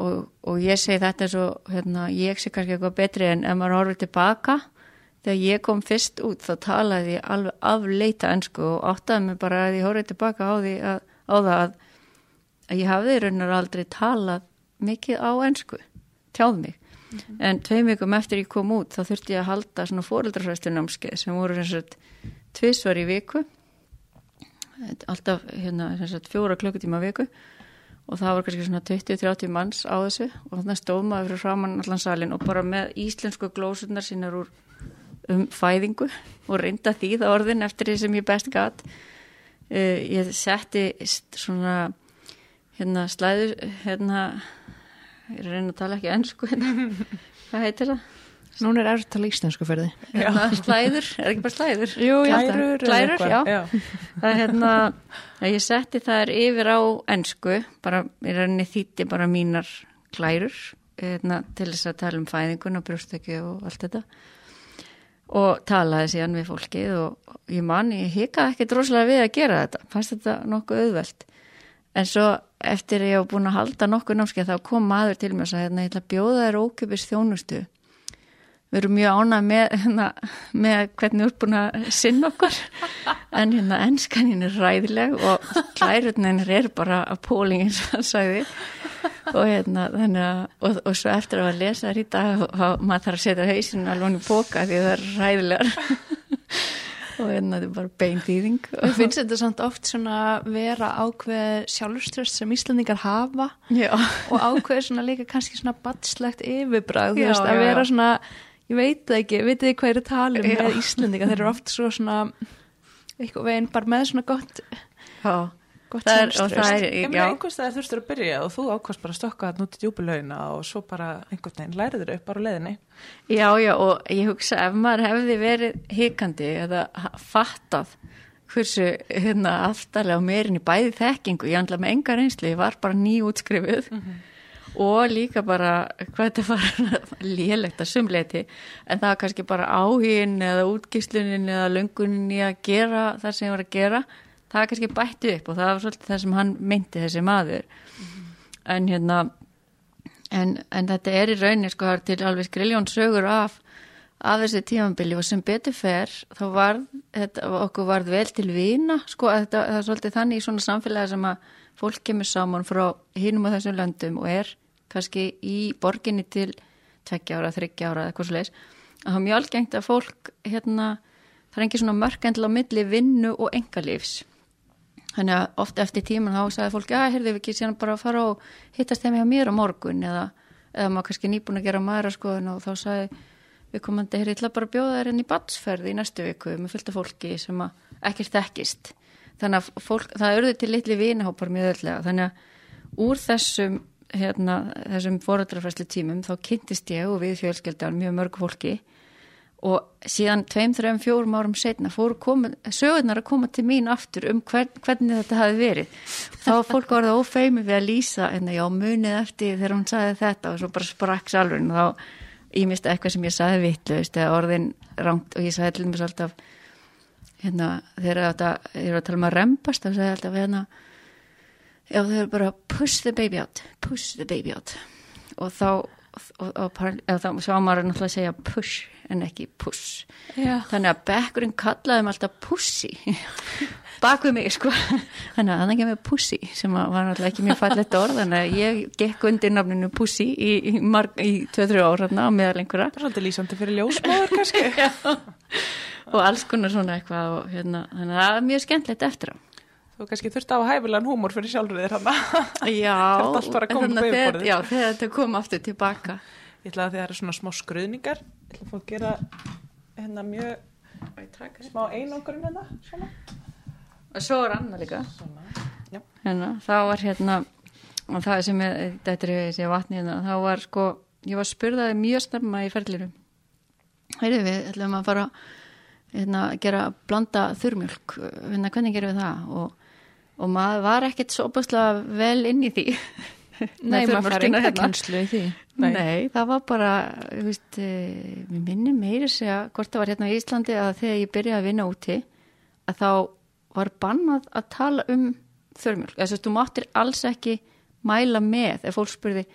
og, og ég segi þetta eins og hérna, ég sé kannski eitthvað betri en ef maður horfður tilbaka þegar ég kom fyrst út þá talaði ég alveg afleita ennsku og áttaði mig bara að ég horfið tilbaka á, að, á það að, að ég hafði raunar aldrei talað mikið á ennsku, tjáð mig. Mm -hmm. en tveim vikum eftir ég kom út þá þurfti ég að halda svona fóreldrarhæstunámskeið sem voru eins og tvísvar í viku. Alltaf hérna, fjóra klukkutíma viku. Og það var kannski svona 20-30 manns á þessu. Og þannig stóð maður fyrir framann allan salin og bara með íslensku glósunar sínar úr um fæðingu og reynda því það orðin eftir því sem ég best gæt uh, ég setti svona hérna slæður hérna ég reyna að tala ekki ennsku hérna. hvað heitir það? Nún er erður að tala íslensku fyrir því hérna, Slæður, er ekki bara slæður? Jú, glærur, glærur já. já Það er hérna, ég setti þær yfir á ennsku bara, ég reyni þýtti bara mínar glærur hérna, til þess að tala um fæðingun og brjóstöki og allt þetta og talaði síðan við fólkið og ég man, ég hika ekki droslega við að gera þetta, fannst þetta nokkuð auðvelt. En svo eftir ég hef búin að halda nokkuð námskeið þá kom maður til mér og sagði hérna, ég ætla að bjóða þér ókipis þjónustu við erum mjög ánað með, hérna, með hvernig að sinna okkur. En hérna ennskaninn er ræðileg og klærutninn er bara að pólingin það sagði. Og hérna þannig að og, og svo eftir að lesa þær í dag og maður þarf að setja hausinu alveg í póka því það er ræðilegar og hérna þetta er bara beintýðing Mér finnst þetta samt oft svona vera ákveð sjálfströst sem Íslandingar hafa já, og ákveð svona líka kannski svona badslegt yfirbræð, þú veist, að vera svona ég veit það ekki, veit þið hvað er að tala um Já. með Íslandingar, þeir eru oft svo svona eitthvað veginn bara með svona gott já. gott það er, og sjálfströst það er, einhvers þurftur að byrja og þú ákvæmst bara að stokka það út í djúbulauina og svo bara einhvern veginn læriður upp bara á leiðinni. já, já og ég hugsa ef maður hefði verið hikandi eða fattað hversu hérna aftalega á meirin í bæði þekkingu, ég andla með enga reynslu ég var bara nýjútskrifuð og líka bara hvað þetta var lélegt að sumleiti en það var kannski bara áhugin eða útgíslunin eða löngunin í að gera það sem ég var að gera. Það var kannski bætti upp og það var svolítið það sem hann meinti þessi maður. En hérna en, en þetta er í rauninni sko til alveg skriljón sögur af af þessi tímambili og sem betur fer þá var þetta, okkur varð vel til vina sko að þetta, það er svolítið þannig í svona samfélagi sem að fólk kemur saman frá hinum á þessum löndum og er kannski í borginni til tveggja ára, þryggja ára eða eitthvað leis að það er mjög algengt að fólk hérna, það er ekki svona mörkendla á milli vinnu og engalífs þannig að oft eftir tíman þá sagði fólk, já, heyrðu við ekki síðan bara að fara og hittast þeim hjá mér á morgun eða, eða maður kannski nýbúin að gera maður skoðun og þá sagði við komandi, heyrðu, ég ætla bara að bjóða þær inn í batsferð í næstu viku með fylgta fólki sem að ekkert þekkist. Þannig að fólk, það auðvitað til litli vinahópar mjög öðlega, þannig að úr þessum hérna, þessum foreldrafæslu tímum þá kynntist ég og við fjölskeldan mjög mörg fólki. Og síðan tveim, þreim, fjórum árum setna fóru sögurnar að koma til mín aftur um hvern, hvernig þetta hafi verið. Þá var fólk orðið ófeimi við að lýsa en já, munið eftir þegar hún sagði þetta og svo bara sprakk salvun og þá ég misti eitthvað sem ég sagði eða orðin rangt og ég sagði til mér alltaf hérna, þegar þetta er að tala um að rempast þá sagði alltaf hérna já, þau eru bara push the baby out push the baby out. Og þá og, þá sá maður náttúrulega að segja push en ekki push. Já. þannig að bekkurinn kallaði mig alltaf pussy. Bak við mig sko. Þannig að hann ekki með pussy sem var náttúrulega ekki mjög fallegt orð þannig að ég gekk undir nafninu pussy í, í, í 2-3 ár hérna á meðal einhverja Það er svolítið lýsandi fyrir ljósmáður kannski. og alls konar svona eitthvað og hérna, þannig að það er mjög skemmtilegt eftir á Þú kannski þurfti á hæfilegan húmor fyrir sjálfur þér hann. Já, Þetta allt bara kom þannig upp á að þegar- yfirborðið. Já, þegar þetta kom aftur tilbaka Ég ætla að það eru svona smá skruðningar. Ég ætla að fá að gera hérna mjög smá einangurinn hérna. Svona. og svo er annað líka Svona. Já. hérna, þá var hérna og það sem er, þetta er þessi vatni hérna, þá var sko, ég var spurðaði mjög snemma í ferlirum heyrðu við, ætlum að fara hérna, gera, blanda þurrmjölk hérna, hvernig gerum við það og, og maður var ekkert svo opaslega vel inn í því Nei, maður fær hérna. kennslu í því Nei. Nei. það var bara, þú veist, eh, mér minnir meiri segja hvort það var hérna í Íslandi að þegar ég byrjaði að vinna úti að þá var bannað að tala um þörmjölk. Þess að þú máttir alls ekki mæla með ef fólk spurði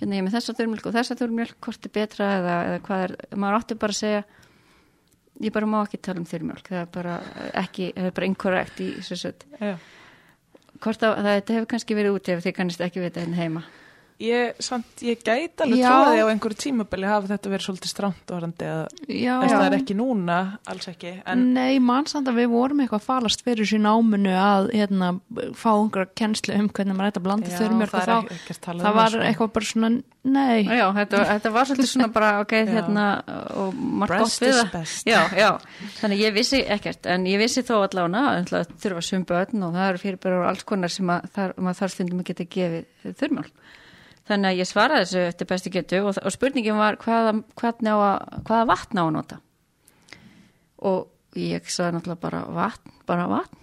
hérna ég með þessa þörmjölk og þessa þörmjölk, hvort er betra eða, eða hvað er, maður átti bara að segja ég bara má ekki tala um þörmjölk, það er bara ekki, það er bara inkorrekt í þessu sett. Já. Hvort að, það hefur kannski verið úti ef þið kannist ekki vita hérna heima. Ég, samt, ég gæti alveg tróði á einhverju tímabili hafa þetta verið svolítið stránt orðandi að það er ekki núna, alls ekki en Nei, mann samt að við vorum eitthvað að falast fyrir sín ámunu að hérna, fá einhverja kennslu um hvernig maður ætti að blanda það og þá, það um var það, sko. eitthvað bara svona, nei Já, þetta, þetta var svolítið svona bara, ok, hérna, og margt gott Breast við is það. best. Já, já, þannig ég vissi ekkert, en ég vissi þó að þurfa svum börn og það eru fyrirbærar og alls konar sem að, þar, maður þarf stundum að geta gefið þurrmjálk. Þannig að ég svaraði þessu eftir bestu getu og, og spurningin var hvaða, að, hvaða vatn á að nota. Og ég sagði náttúrulega bara vatn, bara vatn.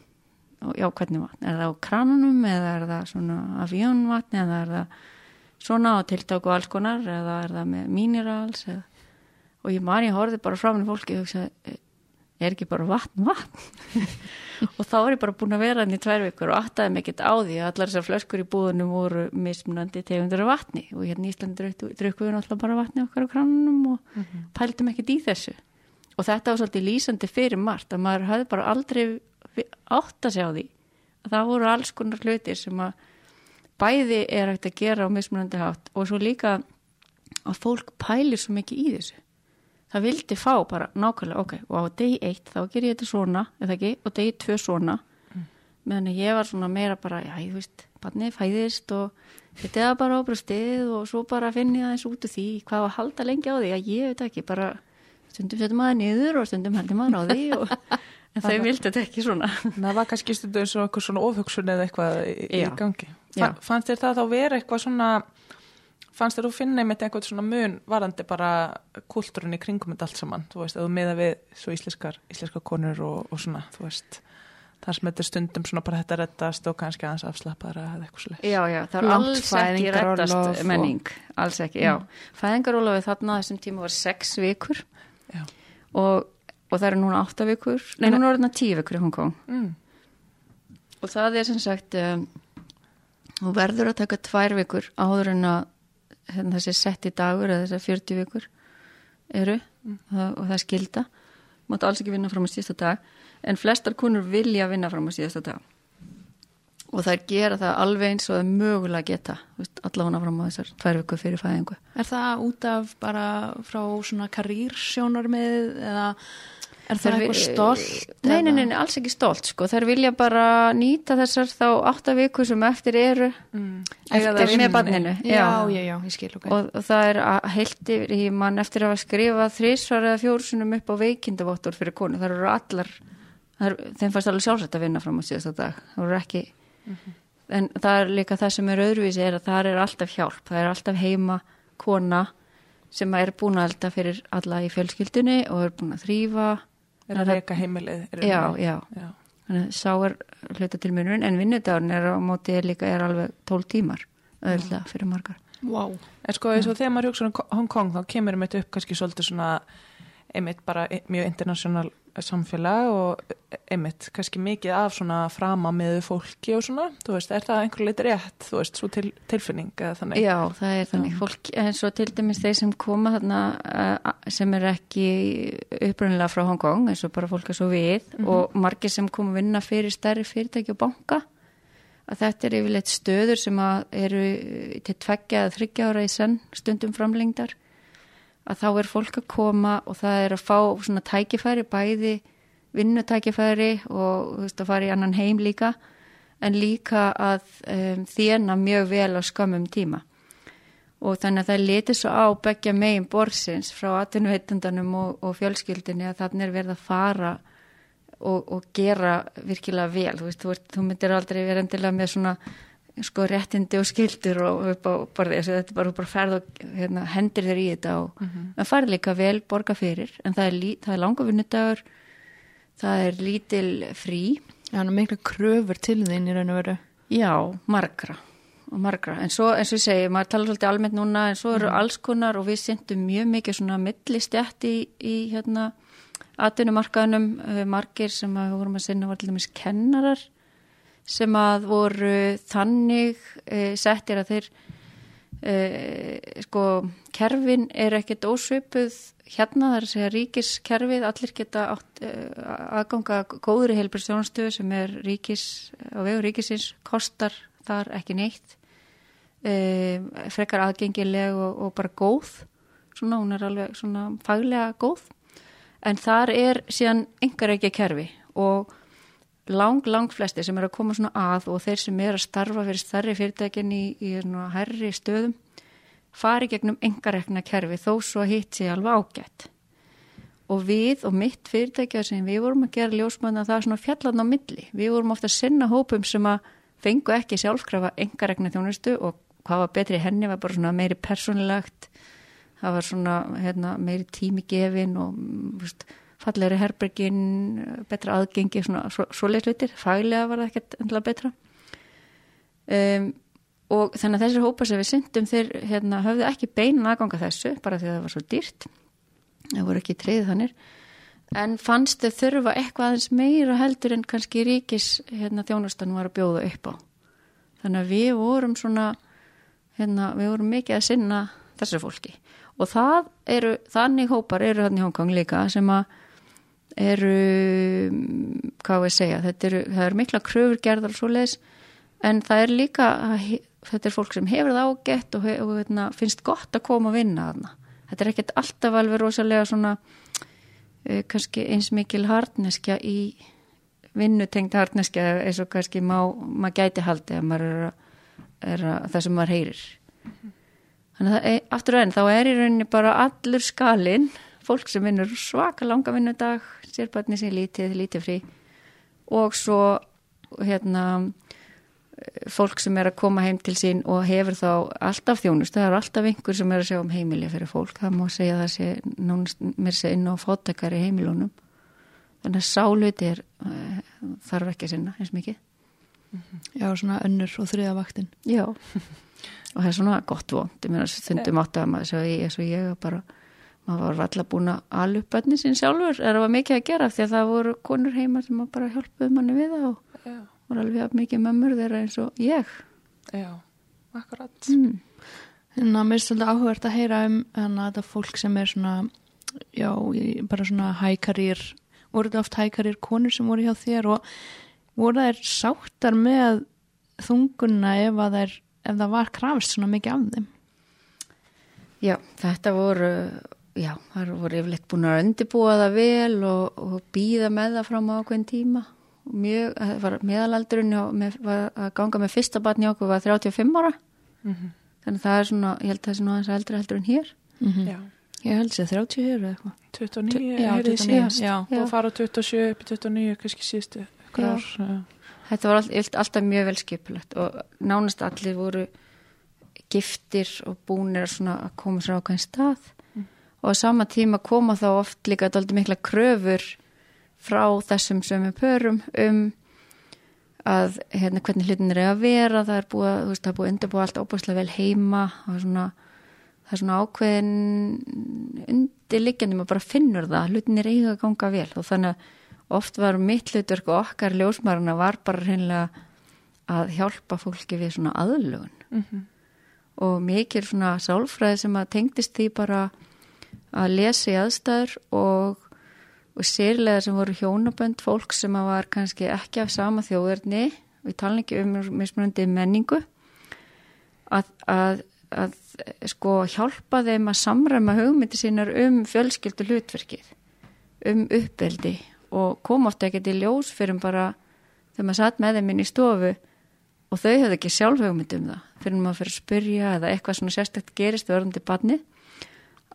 Og já, hvernig vatn? Er það á kranunum eða er það svona afjónvatn eða er það svona á tiltak og alls konar eða er það með minerals eða. og ég man ég horfði bara frá mér fólki og hugsaði, er ekki bara vatn, vatn? Og þá er ég bara búin að vera hann í tvær vikur og áttaði mig ekkert á því að allar þessar flöskur í búðunum voru mismunandi tegundur af vatni. Og hérna í Íslandi drukkuðu náttúrulega bara vatni okkar á kránunum og pældum ekkert í þessu. Og þetta var svolítið lýsandi fyrir margt að maður hafði bara aldrei átt að sjá því. Að það voru alls konar hlutir sem að bæði er hægt að gera á mismunandi hátt og svo líka að fólk pælir svo mikið í þessu það vildi fá bara nákvæmlega ok, og á degi eitt þá ger ég þetta svona eða ekki, og degi tvö svona. Meðan ég var svona meira bara já, ég veist, barnið fæðist og þetta er bara á bröstið og svo bara finn ég aðeins út úr því hvað var að halda lengi á því, já, ég veit ekki bara stundum setjum maður niður og stundum heldur maður á því og, en þau vildi þetta ekki svona. Það var kannski stundum eins og eitthvað svona ofhugsun eða eitthvað í, í gangi. Já. Fa fannst þér það þá vera eitthvað svona fannst þér þú finna einmitt eitthvað svona mun varandi bara kultúrun í kringum þetta allt saman, þú veist, eða meða við svo íslenskar, íslenskar konur og, og svona, þú veist þar sem þetta stundum svona bara þetta reddast og kannski aðeins afslappaðra eða eitthvað svolítið Já, já, það er alls ekki reddast og- menning, alls ekki, já. Fæðingarólofið þarna á þessum tíma var sex vikur og, og það eru núna átta vikur, nei, núna er þarna tíu vikur í Hongkong mm. og það er sem sagt, um, þú verður að taka tvær vikur áður en að hérna, þessi setti dagur eða þessi 40 vikur eru það, og það er skilda, mátt alls ekki vinna fram á síðasta dag, en flestar konur vilja vinna fram á síðasta dag. Og þær gera það alveg eins og það mögulega geta allavega fram á þessar tvær viku fyrir fæðingu. Er það út af bara frá svona karýrsjónarmið eða er það eitthvað stolt? Nei, nei, nei, alls ekki stolt sko. þær vilja bara nýta þessar þá átta vikur sem eftir eru Mm. eftir með inni. barninu Já, já, já, ég skil ok. og, og það er heilt yfir í mann eftir að hafa skrifað þrísvar eða fjórsunum upp á veikindavottur fyrir konu, það eru allar það er, þeim fannst alveg sjálfsagt að vinna fram á síðasta dag, það eru ekki en það er líka það sem er öðruvísi er að það er alltaf hjálp, það er alltaf heima kona sem er búin að elda fyrir alla í fjölskyldunni og er búin að þrýfa er að reyka heimilið já, já, já. þannig að sá er hluta til munurinn en vinnudagurinn er á móti er líka er alveg 12 tímar öðvitað fyrir margar Wow. En sko eins og þegar maður hugsa um Hong Kong þá kemur einmitt upp kannski svolítið svona einmitt bara i- mjög international samfélag og einmitt kannski mikið af svona frama með fólki og svona, þú veist, er það einhver leitt rétt, þú veist, svo til, tilfinning eða þannig? Já, það er þannig. Fólk eins og til dæmis þeir sem koma þarna uh, sem er ekki upprunnilega frá Hong Kong eins og bara fólk er svo við og margir sem koma að vinna fyrir stærri fyrirtæki og banka að þetta er yfirleitt stöður sem að eru til tveggja eða þryggja ára í senn stundum framlengdar að þá er fólk að koma og það er að fá svona tækifæri bæði vinnutækifæri og þú veist, að fara í annan heim líka en líka að um, þjena mjög vel á skamum tíma. Og þannig að það letið svo á begja megin borsins frá atvinnuveitundunum og, og fjölskyldinni að þannig er verið að fara og, og gera virkilega vel. Þú, veist, þú, þú myndir aldrei vera endilega með svona sko réttindi og skildur og upp á borði, þessu þetta er bara, bara ferð og hérna, hendir þér í þetta og mm -hmm. það farið líka vel borga fyrir en það er, er langa vinnudagur það er lítil frí. Já, hann er mikla kröfur til þín í raun og veru. Já, margra og margra, en svo eins og ég segi maður tala svolítið almennt núna, en svo eru alls konar og við sendum mjög mikið svona millistjætt í, í hérna atvinnumarkaðunum, margir sem að við vorum að sinna var til dæmis kennarar sem að voru þannig uh, settir að þeir uh, sko kerfin er ekkert ósvipuð hérna það er að ríkiskerfið allir geta átt, uh, aðganga góðri heilbjörnstjónastöðu sem er ríkis á vegu ríkisins kostar þar ekki neitt frekar aðgengileg og, og bara góð svona hún er alveg svona faglega góð. En þar er síðan engar ekki kerfi og lang, lang flesti sem er að koma svona að og þeir sem er að starfa fyrir starri fyrirtækin í, í herri stöðum fari gegnum engarekna kerfi þó svo hitt sé alveg ágætt. Og við og mitt fyrirtækja sem við vorum að gera ljósmanna það er svona fjallan á milli. Við vorum ofta að sinna hópum sem að fengu ekki sjálfkrafa engarekna þjónustu og hvað var betri henni var bara svona meiri persónilegt það var svona hérna, meiri tími gefin og mm, veist, fallegri herbergin betra aðgengi, svona svo, svoleiðs hlutir. Faglega var það ekkert endla betra. Um, og þannig að þessir hópa sem við syndum þeir hérna, höfðu ekki beinan aðganga þessu bara því að það var svo dýrt. Það voru ekki treyð þannig en fannst þau þurfa eitthvað aðeins meira heldur en kannski ríkis hérna, þjónustan var að bjóða upp á. Þannig að við vorum svona hérna, við vorum mikið að sinna þessu fólki. Og það eru, þannig hópar eru hann í Hongkong líka sem að eru hvað við segja, þetta eru, eru mikla kröfur gerðar og svo leiðis en það er líka þetta er fólk sem hefur það ágætt og, og hérna, finnst gott að koma að vinna þarna. Þetta er ekkert alltaf alveg rosalega svona uh, kannski eins mikil harneskja í vinnutengt harneskja eins og kannski má, maður gæti haldi að maður er, að, er að, það sem maður heyrir. Þannig að það, aftur enn, þá er í rauninni bara allur skalinn, fólk sem vinnur svaka langa vinnudag, sérbarni sem lítið, lítið frí. Og svo hérna fólk sem er að koma heim til sín og hefur þá alltaf þjónust, það er alltaf einhver sem er að sjá um heimili fyrir fólk, það má segja það sé nánast mér sé inn á fóttakar í heimilunum. Þannig að sáluti er uh, þarf ekki að sinna eins mikið. Já, svona önnur og þriða vaktin. Já, og það er svona gott vond, ég meina stundum átt að maður svo ég, svo ég bara maður var alltaf búin að alupötni sín sjálfur, er það mikið að gera því að það voru konur heima sem bara hjálpuð manni við það og Já, voru alveg mikið mömmur þeirra eins og ég já, akkurat. mm. En að mér er svolítið áhugavert að heyra um þannig að þetta fólk sem er svona já, bara svona hækarir voru þetta oft hækarir konur sem voru hjá þér og voru þær sáttar með þunguna ef að þær ef það var krafist svona mikið af þeim Já, þetta voru já, það voru yfirleitt búin að undirbúa það vel og, og býða með það fram á ákveðin tíma og mjög, það var meðalaldurinn og með, var að ganga með fyrsta batni okkur var 35 ára Mm þannig að það er svona, ég held að það er svona aðeins eldri heldur en hér mm Já, Ég held sér 30 hér eða eitthvað 29, Já, heyrði 29, síðast. já. Og fara á 27 upp í 29, kannski síðustu ykkur Já. ár. Já. Þetta var all, alltaf mjög vel skipulegt og nánast allir voru giftir og búnir svona að koma sér á ákveðin stað og á sama tíma koma þá oft líka dálítið mikla kröfur frá þessum sömu pörum um að hérna hvernig hlutin er að vera. Það er búið, þú veist, það er búið að undirbúa allt óbúslega vel heima er svona, það er svona ákveðin undirliggjandi, maður bara finnur það hlutin er eiga að ganga vel. Og þannig að oft var mitt hlutverk og okkar ljósmaruna var bara hreinlega að hjálpa fólki við svona aðlugun Mm og mikil svona sálfræði sem að tengdist því bara að lesa í aðstæður og, og sérlega sem voru hjónabönd fólk sem var kannski ekki af sama þjóðverðni við tala ekki um mismunandi menningu. Að, að, að sko hjálpa þeim að samræma hugmyndi sínar um fjölskyldu hlutverkið um uppeldi og kom ofta ekkert í ljós fyrir bara þegar maður satt með þeim inn í stofu og þau hefðu ekki sjálf hugmynd um það fyrir maður fyrir að spyrja eða eitthvað svona sérstækt gerist verðandi barni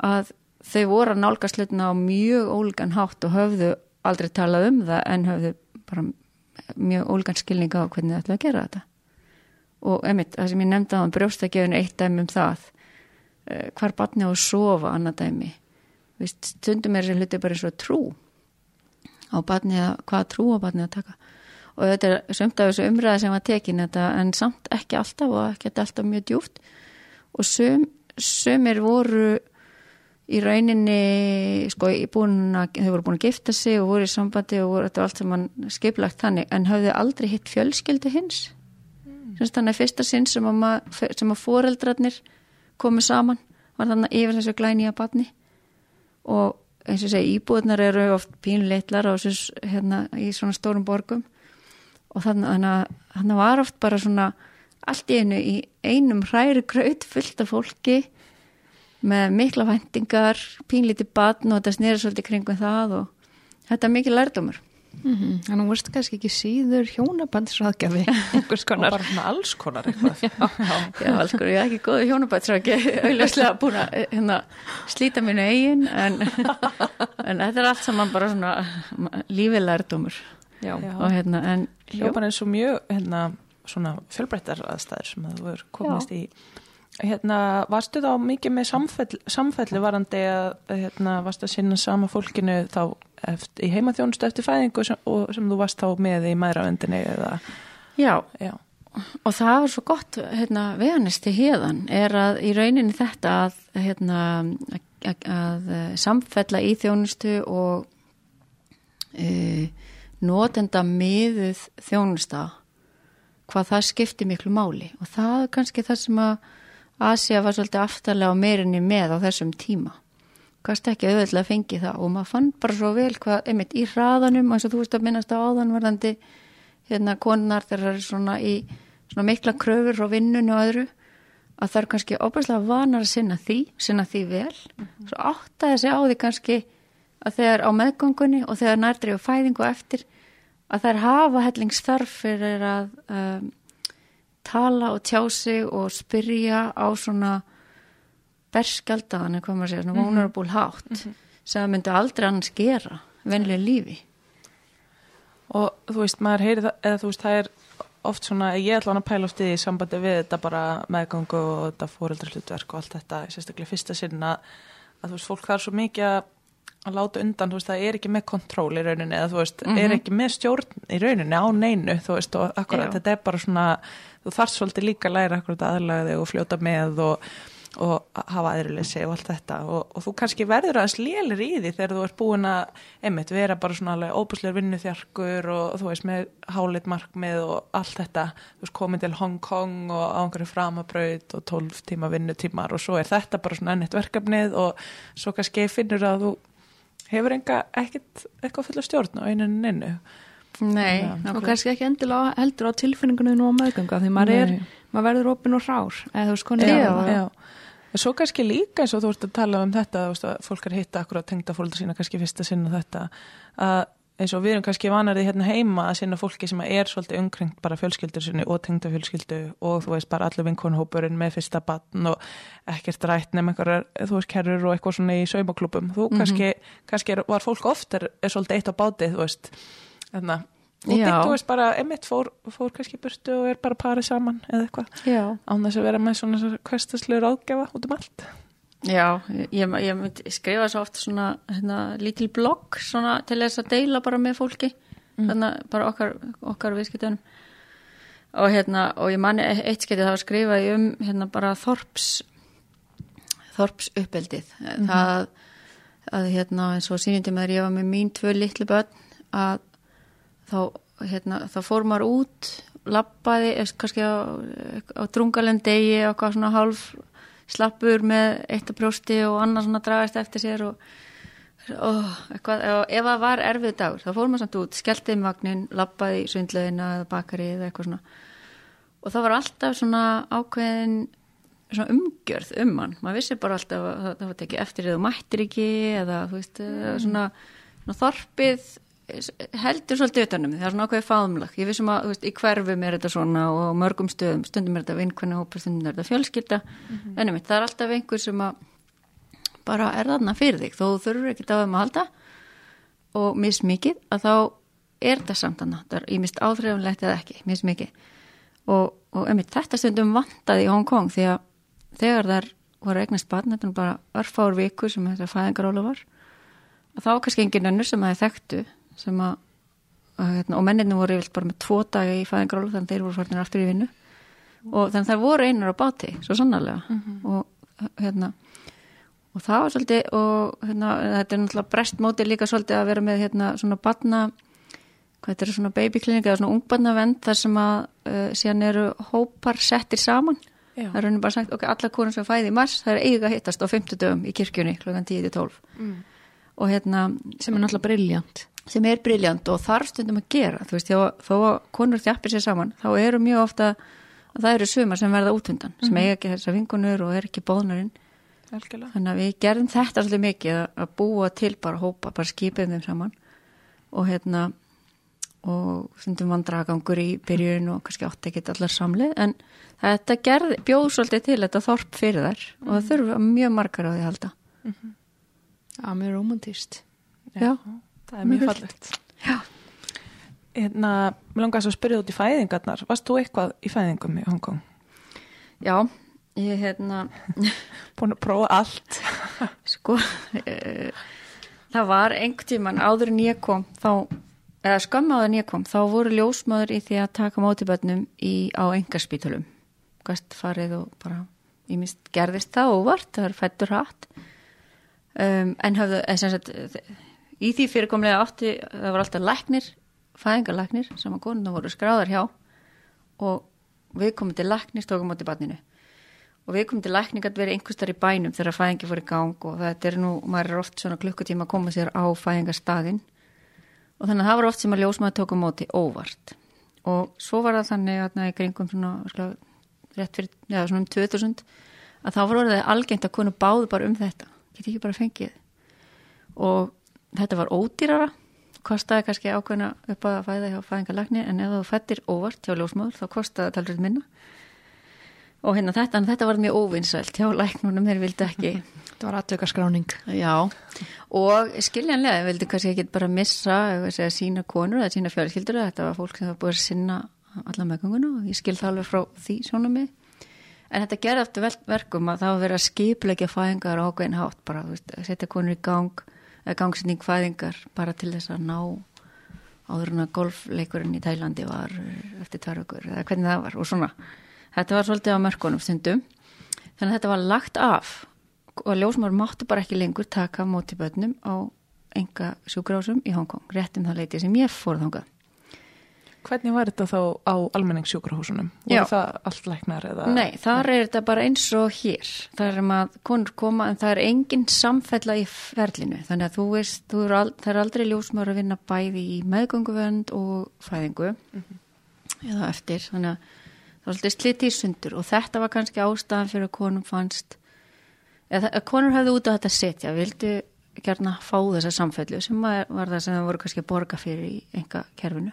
að þau voru að nálgast hlutina á mjög ólgan hátt og höfðu aldrei talað um það en höfðu bara mjög ólgan skilninga á hvernig þau ætla að gera þetta. Og emitt, það sem ég nefndi á brjóstakefinu eitt dæmi um það eh, hvar barni á að sofa annað dæmi. Vist, stundum er þessi hluti bara eins og trú. Á barni að hvaða trú á barni að taka. Og þetta er sömt af þessu umræða sem var tekin þetta en samt ekki alltaf og ekki alltaf mjög djúft og sum, sumir voru í rauninni sko, að, þau voru búin að gifta sig og voru í sambandi og voru þetta var allt saman skiplagt þannig. En hafðu aldrei hitt fjölskyldu hins. Mm. þannig að fyrsta sinn sem að, sem að foreldrarnir komu saman var þannig yfir þessu glænýja batni og eins og segi íbúðnar eru oft pínleitlar á þessu hérna í svona stórum borgum. Og þannig að þannig var oft bara svona allt í einu í einum hræri graut fullt af fólki með mikla væntingar, pínlítið batn og þetta snýra svolítið kringum það og þetta er mikið lærdómur. mm -hmm. Að þú veist kannski ekki síður hjónabandsraðgjafi einhvers Og konar bara svona alls konar eitthvað. já. Já, alls konar, ég er ekki góði hjónabætsraki, auðvitað búin að hérna, slíta mínu eigin en, en þetta er allt saman bara svona lífið lærdómur Já, Já. og hérna, en Já, bara eins og mjög hérna, svona fjölbreyttar aðstæður sem að þú er komist í hérna, varstu þá mikið með samfell, samfelli varandi að hérna, varstu að sinna sama fólkinu þá eftir, í heimaþjónustu eftir fæðingu sem, og sem þú varst þá með í mæravendinni eða, já, já, og það var svo gott hérna, veganesti hérðan er að í rauninni þetta að, hérna, að, að samfella í þjónustu og e, notenda miðuð þjónusta hvað það skipti miklu máli. Og það er kannski það sem að Asia var svolítið aftarlega á meirinni með á þessum tíma. Kannski ekki auðvitað að fengi það? Og maður fann bara svo vel hvað, einmitt í hraðanum eins og þú veist að minnast á áðan varðandi hérna konar þegar það er svona í svona mikla kröfur frá vinnunni og öðru að það er kannski óbærslega vanar að sinna því, sinna því vel. Svo áttaði sig á því kannski að þegar á meðgöngunni og þegar nærdri og fæðingu eftir að þær hafa hellingsþarf fyrir að um, tala og tjá sig og spyrja á svona berskjaldaðan, hvað maður segja, svona vulnerable hátt sem það myndi aldrei annars gera venlega lífi. Og þú veist, maður heyri það eða þú veist, það er oft svona ég ætla hann að pæla oft í sambandi við þetta bara meðgangu og þetta fóreldrarslutverk og allt þetta, sérstaklega fyrsta sinna að þú veist, fólk þarf svo mikið að að láta undan, þú veist, það er ekki með kontról í rauninni, eða þú veist, Mhm. er ekki með stjórn í rauninni á neinu, þú veist og akkurat, Já. þetta er bara svona þú þarf svolítið líka að læra akkurat aðlaga þig og fljóta með og, og hafa aðrileysi og allt þetta og, og þú kannski verður aðeins lélir í því þegar þú ert búin að, einmitt, vera bara svona alveg óbúslegur vinnuþjarkur og þú veist, með hálit markmið og allt þetta, þú veist, komin til Hong Kong og á einhverju framabraut og 12 tíma vinnutímar og svo er þetta bara svona ennitt verkefnið og svo kannski finnur að þú hefur enga ekkert eitthvað fulla stjórn á einu innu Nei, Já. og kannski ekki endilega heldur á tilfinningunum á meðganga því maður, er, maður verður opinn og rár eða þú veist konið Já. En Svo kannski líka eins og þú ert að tala um þetta, þú veist að fólk er hitta akkur að tengda fólkið sína kannski fyrsta sinna þetta að eins og við erum kannski vanarið hérna heima að sinna fólki sem er svolítið umkringt bara fjölskyldur sinni og tengda fjölskyldu og þú veist bara allir vinkonhópurinn með fyrsta batn og ekkert rætt nefn einhverjar, þú veist, kerrur og eitthvað svona í saumaklubum. Þú kannski, kannski er, var fólk oft er, er svolítið eitt á báti, þú veist, þannig að þú veist bara, emitt fór, fór kannski burtu og er bara parið saman eða eitthvað. Án þess að vera með svona hverstaslega ráðgjafa út um allt Já, ég, ég skrifa svo oft svona hérna, lítil blogg svona til þess að deila bara með fólki þannig að bara okkar, okkar viðskiptunum og hérna og ég manni eitt skeitt það var skrifað um hérna bara þorps þorps uppeldið það að hérna eins og sínindi með ég var með mín tvö litlu börn að þá hérna þá fór maður út lappaði, kannski á, á drungalendegi og hvað svona hálf slappur með eitt að brjósti og annars svona dragast eftir sér og, og eitthvað, og ef það var erfið dagur þá fór maður samt út, skellti um vagnin lappaði í svindlaðina eða bakari eða eitthvað svona. Og það var alltaf svona ákveðin svona umgjörð um hann, maður vissi bara alltaf að það, var tekið eftir eða mættir ekki eða þú veist, mm. svona, svona þorpið heldur svolítið utanum það er svona ákveðið faðumlag ég vissum að veist, í hverfum er þetta svona og mörgum stöðum, stundum er þetta vinkvæna hópa, stundum er þetta fjölskylda. Mhm. en einmitt, það er alltaf einhver sem að bara er þarna fyrir þig. Þó þurfur ekki á þeim að halda. Og mismikið að þá er þetta samt hana, það er ég mist áþreifanlegt eða ekki, mismikið og, og einmitt, þetta stundum vantaði í Hong Kong því að þegar þær voru eignast barn, þetta er bara örfár viku sem þetta fæðingarólu var að þá kannski engin önnur sem það þekktu sem að, að hérna, og menninu voru yfirlt bara með tvo daga í fæðingarólu þannig að þeir voru farinir aftur í vinnu. Og þannig að það voru einar á báti svo sannarlega. Og hérna og það var svolítið og hérna, þetta er náttúrulega brestmóti líka svolítið að vera með hérna svona barna hvað þetta er svona babyklinik eða svona ungbarnavend þar sem að uh, síðan eru hópar settir saman. Já. það er raunin bara sagt, ok, alla konur sem fæði í mars það er eiga hittast á 50 dögum í kirkjunni klokkan 10-12 Mm. og hérna, sem er náttúrulega briljant sem er briljant og þarf stundum að gera. Þú veist, þó, þó að konur þjappir sér saman þá eru mjög ofta að það eru sumar sem verða útundan, sem eiga ekki þessar vingunur og er ekki bóðnarinn þannig að við gerðum þetta svolítið mikið að- að búa til bara hópa, bara skipum þeim saman. Og hérna og stundum vandragangur í byrjun og kannski átti ekki allar samlið en þetta gerði, bjóð svolítið til þetta þorp fyrir þær og það þurfa mjög margar á því að halda. Já, mjög romantist Já. Það er mjög fallegt. Já. Hérna, mér langar svo að spyrja út í fæðingarnar. Varst þú eitthvað í fæðingum í Hongkong? Já, ég hérna Búin að prófa allt. Sko eh, það var einhvern tíman áður en ég kom þá, eða skömmu áður en ég kom þá voru ljósmaður í því að taka mótibötnum á engarspítulum gast farið og bara ég mist gerðist það óvart, það var fættur hatt. Um, en hafðu en sem sagt, í því fyrirkomlega átti, það var alltaf læknir fæðingarlæknir sem að konuna voru skráðar hjá og við komum til læknir, tókum móti barninu. Og við komum til lækning að vera einhverstar í bænum þegar fæðingi fór í gang og þetta er nú, maður er oft svona klukkutíma að koma sér á fæðingarstaðin og þannig að það var oft sem að ljósmaður tók á móti óvart. Og svo var það þannig að í kringum svona skla, rétt fyrir, já svona um 2000 að þá voru það algengt að konu báðu bara um þetta, geti ekki þetta var ódýrara kostaði kannski ákveðna upp að fæða hjá fæðingalagni en ef þú fættir óvart hjá ljósmóður þá kostaði það talrið minna. Og hérna þetta, en þetta var mjög óvinnsælt hjá læknunum, þeir vildi ekki þetta var aðtöka skráning. Já, og skiljanlega vildi kannski ekki bara missa segja, sína konur eða sína fjárskildur þetta var fólk sem var búið að sinna alla meðgönguna og ég skil það alveg frá því svona mig en þetta gerði aftur verkum að það var verið að skipleggja fæðingar ákveðin hátt, bara veist, setja konur í gang gangsinning fæðingar bara til þess að ná áður en að golfleikurinn í Tælandi var eftir tværökur eða hvernig það var og svona. Þetta var svolítið á mörkunum stundum. Þannig að þetta var lagt af og ljósmaður máttu bara ekki lengur taka móti bönnum á enga sjúkrásum í Hongkong, réttum það leiti sem ég fór þangað Hvernig var þetta þá á almenningssjúkrahúsunum? Voru það allt læknar eða? Nei, þar er þetta bara eins og hér. Það er að konur koma en það er engin samfella í ferlinu. Þannig að þú veist, þú er al, það er aldrei ljósmör að vinna bæði í meðgönguvend og fæðingu mm -hmm. eða eftir. Þannig að það var alltaf sliti í sundur og þetta var kannski ástæðan fyrir að konum fannst, eða að konur hefði út á þetta setja, vildu gerna fá þessa samfellu sem var það sem það voru kannski að borga fyrir í enga kerfinu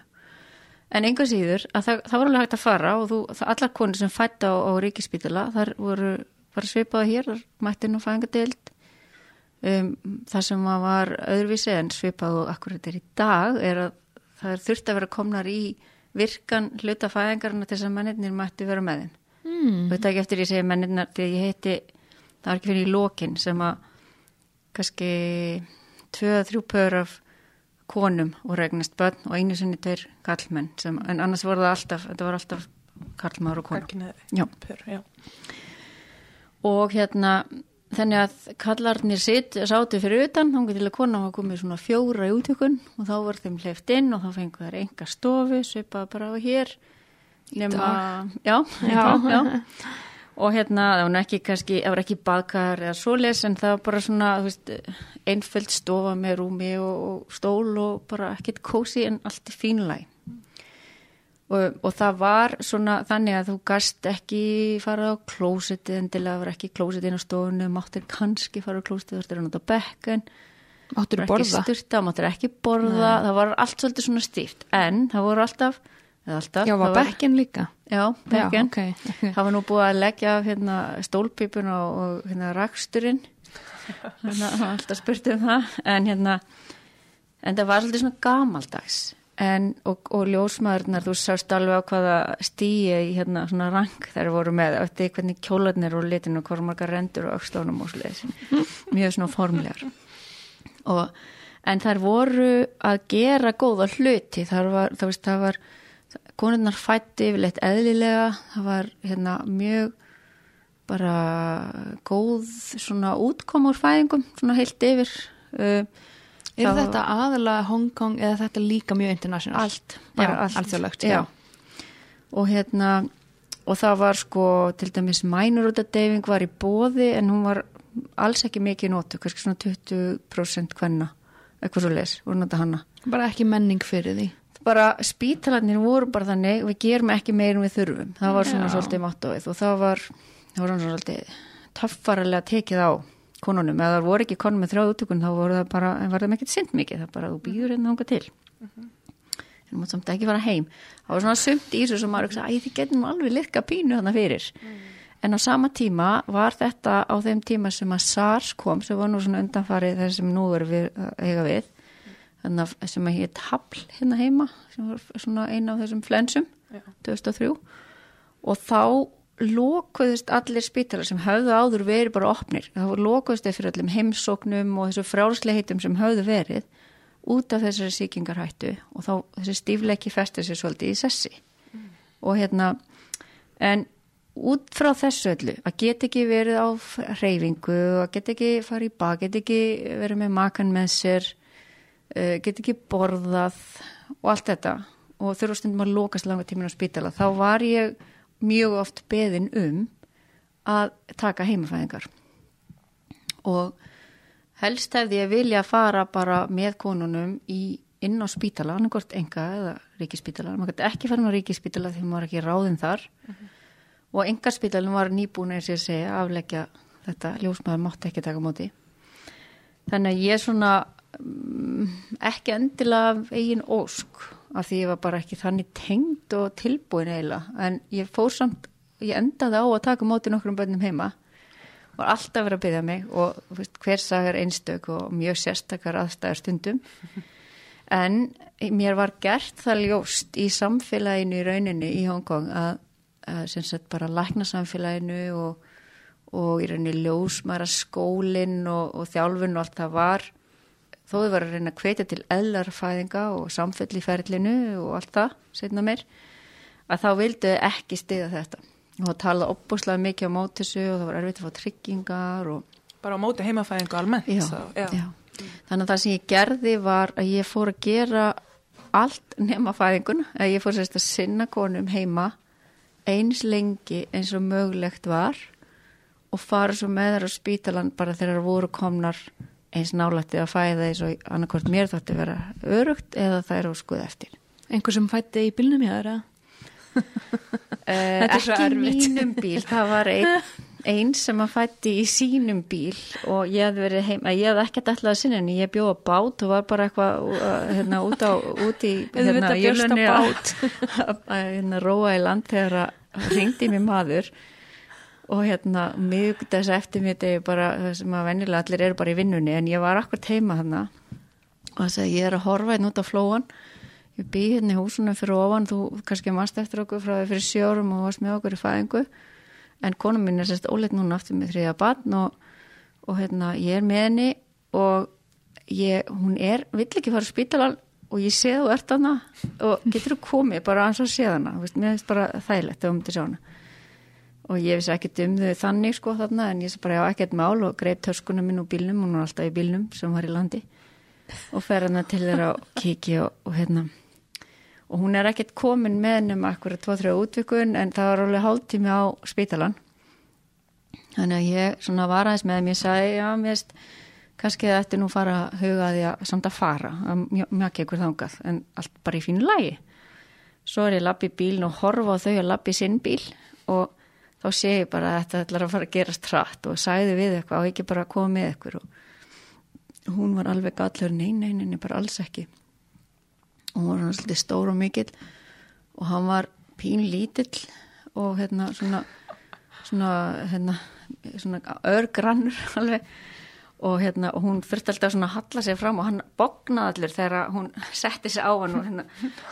En enga síður að það, það voru alveg hægt að fara og þú, allar konur sem fætt á, á ríkispítala þar voru svipaða hér, mættin og fæðingadeild um, það sem var öðruvísi en svipað og akkur þetta er í dag er að það er þurft að vera komnar í virkan hluta fæðingarna til þess að mennirnir mætti vera með þeim mm. þetta ekki eftir ég segi mennirna því ég heiti, það var ekki fyrir í lokin sem að kannski 2-3 pör af konum og regnast börn og einu sinni tveir kallmenn sem, en annars voru það alltaf þetta var alltaf kallmaður og konu já. Pör, já. og hérna þannig að kallarnir sitt sátu fyrir utan, þá getur kona að koma í svona fjóra í útökun og þá voru þeim hleyft inn og þá fengur þær enga stofi svipað bara á hér. Nema, já, já, já og hérna það var ekki kannski, það var ekki baðkar eða svoleis en það var bara svona veist, einföld stofa með rúmi og, og stól og bara ekkert kósi en allt í fínlæg og, og það var svona þannig að þú gast ekki fara á klósitið en til að það var ekki klósitið inn á stofunum, máttir kannski fara á klósitið, þú ættir að nota bekkan. Máttir borða, styrta, máttir ekki borða Nei. það var allt svolítið svona stíft. En það voru alltaf Alltaf, já, var bekkin líka? Já, bekkin. Okay. Það var nú búið að leggja hérna, stólpípun og, og hérna, raksturinn. Þannig að alltaf spurtu um það. En, hérna, en það var svolítið svona gamaldags. En, og, og ljósmaðurnar, þú sást alveg á hvaða stíi í hérna, svona rang þær voru með. Eftir hvernig kjólarnir og litinu, hvað margar rendur og aukstónum og sliðis. Mjög svona formlegar. Og, en þær voru að gera góða hluti. Það var, það, það var konurnar fætti yfirleitt eðlilega. Það var hérna mjög bara góð svona útkom úr fæðingum svona heilt yfir. Uh, Er þetta aðalega Hongkong eða þetta líka mjög international? Allt, bara já, allt. Alþjóðlegt, já. já. Og hérna og það var sko til dæmis mænurútadeyfing var í bóði en hún var alls ekki mikið nótu, kannski svona 20% hvenna, eitthvað svo les, voru nota hanna Bara ekki menning fyrir því bara spítalarnir voru bara þannig við gerum ekki meirum við þurfum það var svona Já. svolítið mottoið og það var, það var svona svolítið töffaralega tekið á konunum eða það voru ekki konum með þrjáð útökun þá voru það bara, en var það ekki synd mikið það bara, þú býður hérna ánga til uh -huh. en þú mátt samt ekki fara heim það var svona sumt í þessu sem maður æ þið getum alveg lirka pínu þannig fyrir mm. en á sama tíma var þetta á þeim tíma sem að SARS kom sem var nú svona undanfarið þess sem nú er við eiga við sem að hétt Hafl hérna heima sem var svona eina af þessum flensum Já. 2003 og þá lókuðist allir spítalar sem höfðu áður verið bara opnir þá lókuðist þeir fyrir allir heimsóknum og þessu frálsleihitum sem höfðu verið út af þessari síkingarhættu og þá þessi stífleiki festið sér svolítið í sessi mm. og hérna en út frá þessu öllu að geta ekki verið á reyfingu að geta ekki farið í bak, geta ekki verið með makan með sér get ekki borðað og allt þetta og þurfa stundum að lókast langa tímin á spítala. Þá var ég mjög oft beðin um að taka heimafæðingar. Og helst hefði ég vilja fara bara með konunum í inn á spítala, annarkort enga eða ríkispítala, maður gæti ekki fara á ríkispítala því maður var ekki ráðinn þar. Og enga spítalinn var nýbúin eins og ég segja afleggja þetta. Ljósmaður mátti ekki taka móti. Þannig að ég svona mm, ekki endilega eigin ósk af því ég var bara ekki þannig tengd og tilbúin eiginlega. En ég fór samt, ég endaði á að taka móti nokkrum bönnum heima. Var alltaf verið að byggja mig og veist, hver sagar einstök og mjög sérstakar aðstæðar stundum. En mér var gert það ljóst í samfélaginu í rauninni í Hongkong að, að sem sagt bara lækna samfélaginu og, og í rauninni ljósmæra skólinn og, og þjálfun og allt það var þó þau var að reyna að hvetja til ellarfæðinga og samfell í ferlinu og allt það, setna mér að þá vildu ekki stiða þetta og það talaði opbúslega mikið á móti þessu og það var erfitt að fá tryggingar og Bara á móti heimafæðingu almennt. já, þá, já. þannig að það sem ég gerði var að ég fór að gera allt nema fæðingun að ég fór sérst að sinna konum heima eins lengi eins og mögulegt var og fara svo með þær á spítalan bara þegar þær voru komnar eins nálætti að fæða eins og annarkort mér þátti vera örugt eða það er á skuð eftir. Einhver sem fætti í bílnum Þetta er svo ekki mínum bíl, það var einn ein sem að fætti í sínum bíl og ég hef verið heim, ég hef ekkert alltaf að sinna en ég bjóð á bát og var bara eitthvað uh, hérna út á, út í hérna, Auðvitað bjóst á jörðinni að- bát. að að, hérna róa í land þegar að ringdi mér maður. og hérna mjög þess eftir mér þetta er bara sem að venjulega allir eru bara í vinnunni en ég var akkur teima þarna. Og það segi ég er að horfa hérna út á flóan ég bý hérna í húsunum fyrir ofan. Þú kannski mannst eftir okkur frá því fyrir sjórum og varst með okkur í fæðingu. En konum mín er sérst óleitt núna aftur með þriða barn og, og hérna ég er með henni og ég, hún er, vill ekki fara á spítalan og ég sé þú ert hana og getur þú komið bara eins og sé hana þú veist, mér finnst bara þægilegt að um til sjá hana og ég vissi ekkert um þau þannig sko þarna en ég sé bara já ekkert mál og greip töskuna minn úr bílnum, hún var alltaf í bílnum sem var í landi og fer hana til þeirra og kiki og, og hérna. Og hún er ekkert komin með hennum akkurat 2-3 útvikun en það var alveg hálftími á spítalan þannig að ég svona var aðeins með þeim ég sagði já mér veist kannski það ætti nú fara að huga því að samt að fara að mjög ekkur þangað en allt bara í fínu lagi. Svo er ég lappi bíln og horfa á þau að lappi sinn bíl og þá sé ég bara að þetta ætlar að fara að gerast trætt og sagði við eitthvað og ekki bara að koma með eitthvað og hún var alveg gallur nei, nei, nei, nei, bara alls ekki. Og hún var svona svolítið stór og mikill og hann var pín lítill og hérna svona svona, hérna, svona örgrannur alveg. Og hérna og hún þurfti alltaf svona að halla sig fram og hann bognaði allir þegar hún setti sig á hann og hérna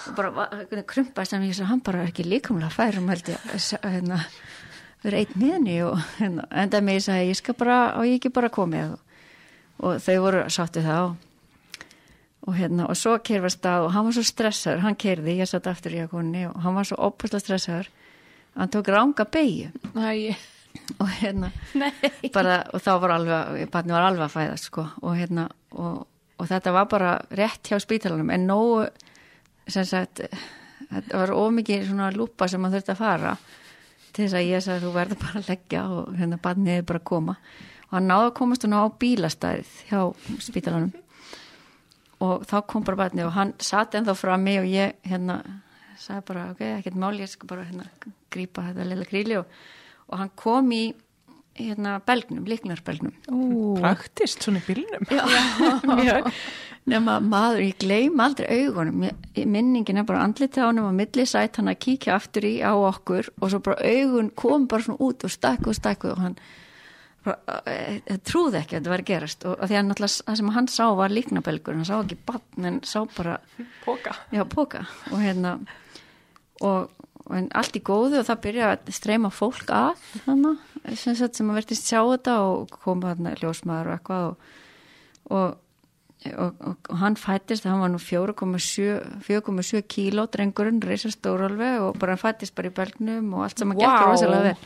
og bara hann? Og ég sagði hann bara er ekki líkamlega færum held ég hérna vera einn með henni og hérna, enda mig ég sagði ég skal bara og ég ekki bara komið? Og, og þau voru sátti það og hérna og svo kerfast að og hann var svo stressaður, hann kerði, ég satt aftur í aðkonni og hann var svo opuslega stressaður. Hann tók ranga beigju og hérna nei. bara, og þá var alveg, barni var alveg að fæðast sko, og hérna og, og þetta var bara rétt hjá spítalanum. En nógu sem sagt, þetta var ómikið svona lúpa sem maður þurfti að fara til þess að ég sagði þú verður bara að leggja og hérna barnið er bara að koma. Og hann náði að komast hún á bílastæðið hjá spítalanum. Og þá kom bara barnið og hann satt ennþá frá mig og ég hérna sagði bara ok, ekkert mál, ég skal bara hérna grípa þetta lilla gríli og, og hann kom í hérna belgnum, liknarbelgnum Praktist svona í bílnum. mjög nema maður, ég gleym aldrei augunum. Minningin er bara andlitið á hann og millisætt hann að kíkja aftur í á okkur og svo bara augun kom bara svona út og stakku og stakku og hann bara, trúði ekki að þetta var að gerast. Og að því að náttúrulega það sem hann sá var líknabelgur, hann sá ekki batn en sá bara Póka. já, póka og hérna og, og en allt í góðu og það byrja að streyma fólk að þannig sem, sem að verðist sjá þetta og koma þarna ljósmaður og eitthvað og, og, og, og, hann fættist, hann var nú 4,7 4,7 kíló drengurinn reysar stóralveg og bara hann fættist bara í belgnum og allt sem að Vá. gekk rosalega vel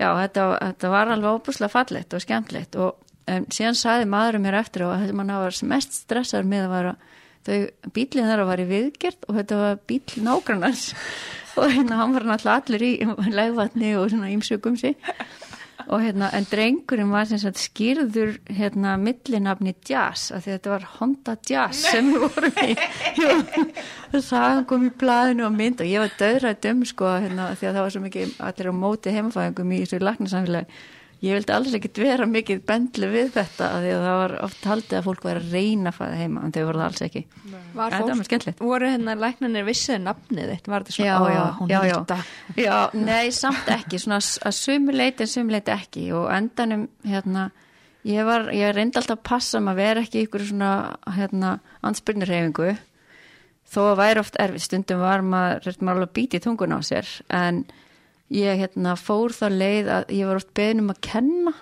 já, þetta, þetta var alveg óbúslega fallegt og skemmtlegt og um, síðan saði maðurum mér eftir og þetta mann var mest stressaður með að vera þau, bílinn þeirra var í viðgerð og þetta var bíl nágrannars og hérna hann var náttúrulega allir í legvatni og svona ímsökum sí og hérna, en drengurinn var sem sagt skýrður hérna millinafni Jazz, af því þetta var Honda Jazz Nei. sem við vorum í Jú, það kom í blæðinu og mynd og ég var döðrætt um sko, hérna, því að það var svo mikið allir á móti heimafæðingum í þessu lagnasamfélagi ég vildi alls ekkit vera mikið bendlu við þetta að því að það var oft haldið að fólk væri að reyna að fæða heima en þau voru það alls ekki. Var fólk, voru hérna læknanir vissið nafnið þitt, var þetta svona já, ó, já, hún já, hilda já, nei, samt ekki. Svona að sumuleiti en sumuleiti ekki. Og endanum hérna ég var, ég reyndi alltaf að passa maður vera ekki ykkur svona hérna ansbyrnurhefingu þó að væri oft erfið stundum var maður, maður alveg bítið tungun á sér. En ég hérna, fór það leið að ég var oft beðin um að kenna.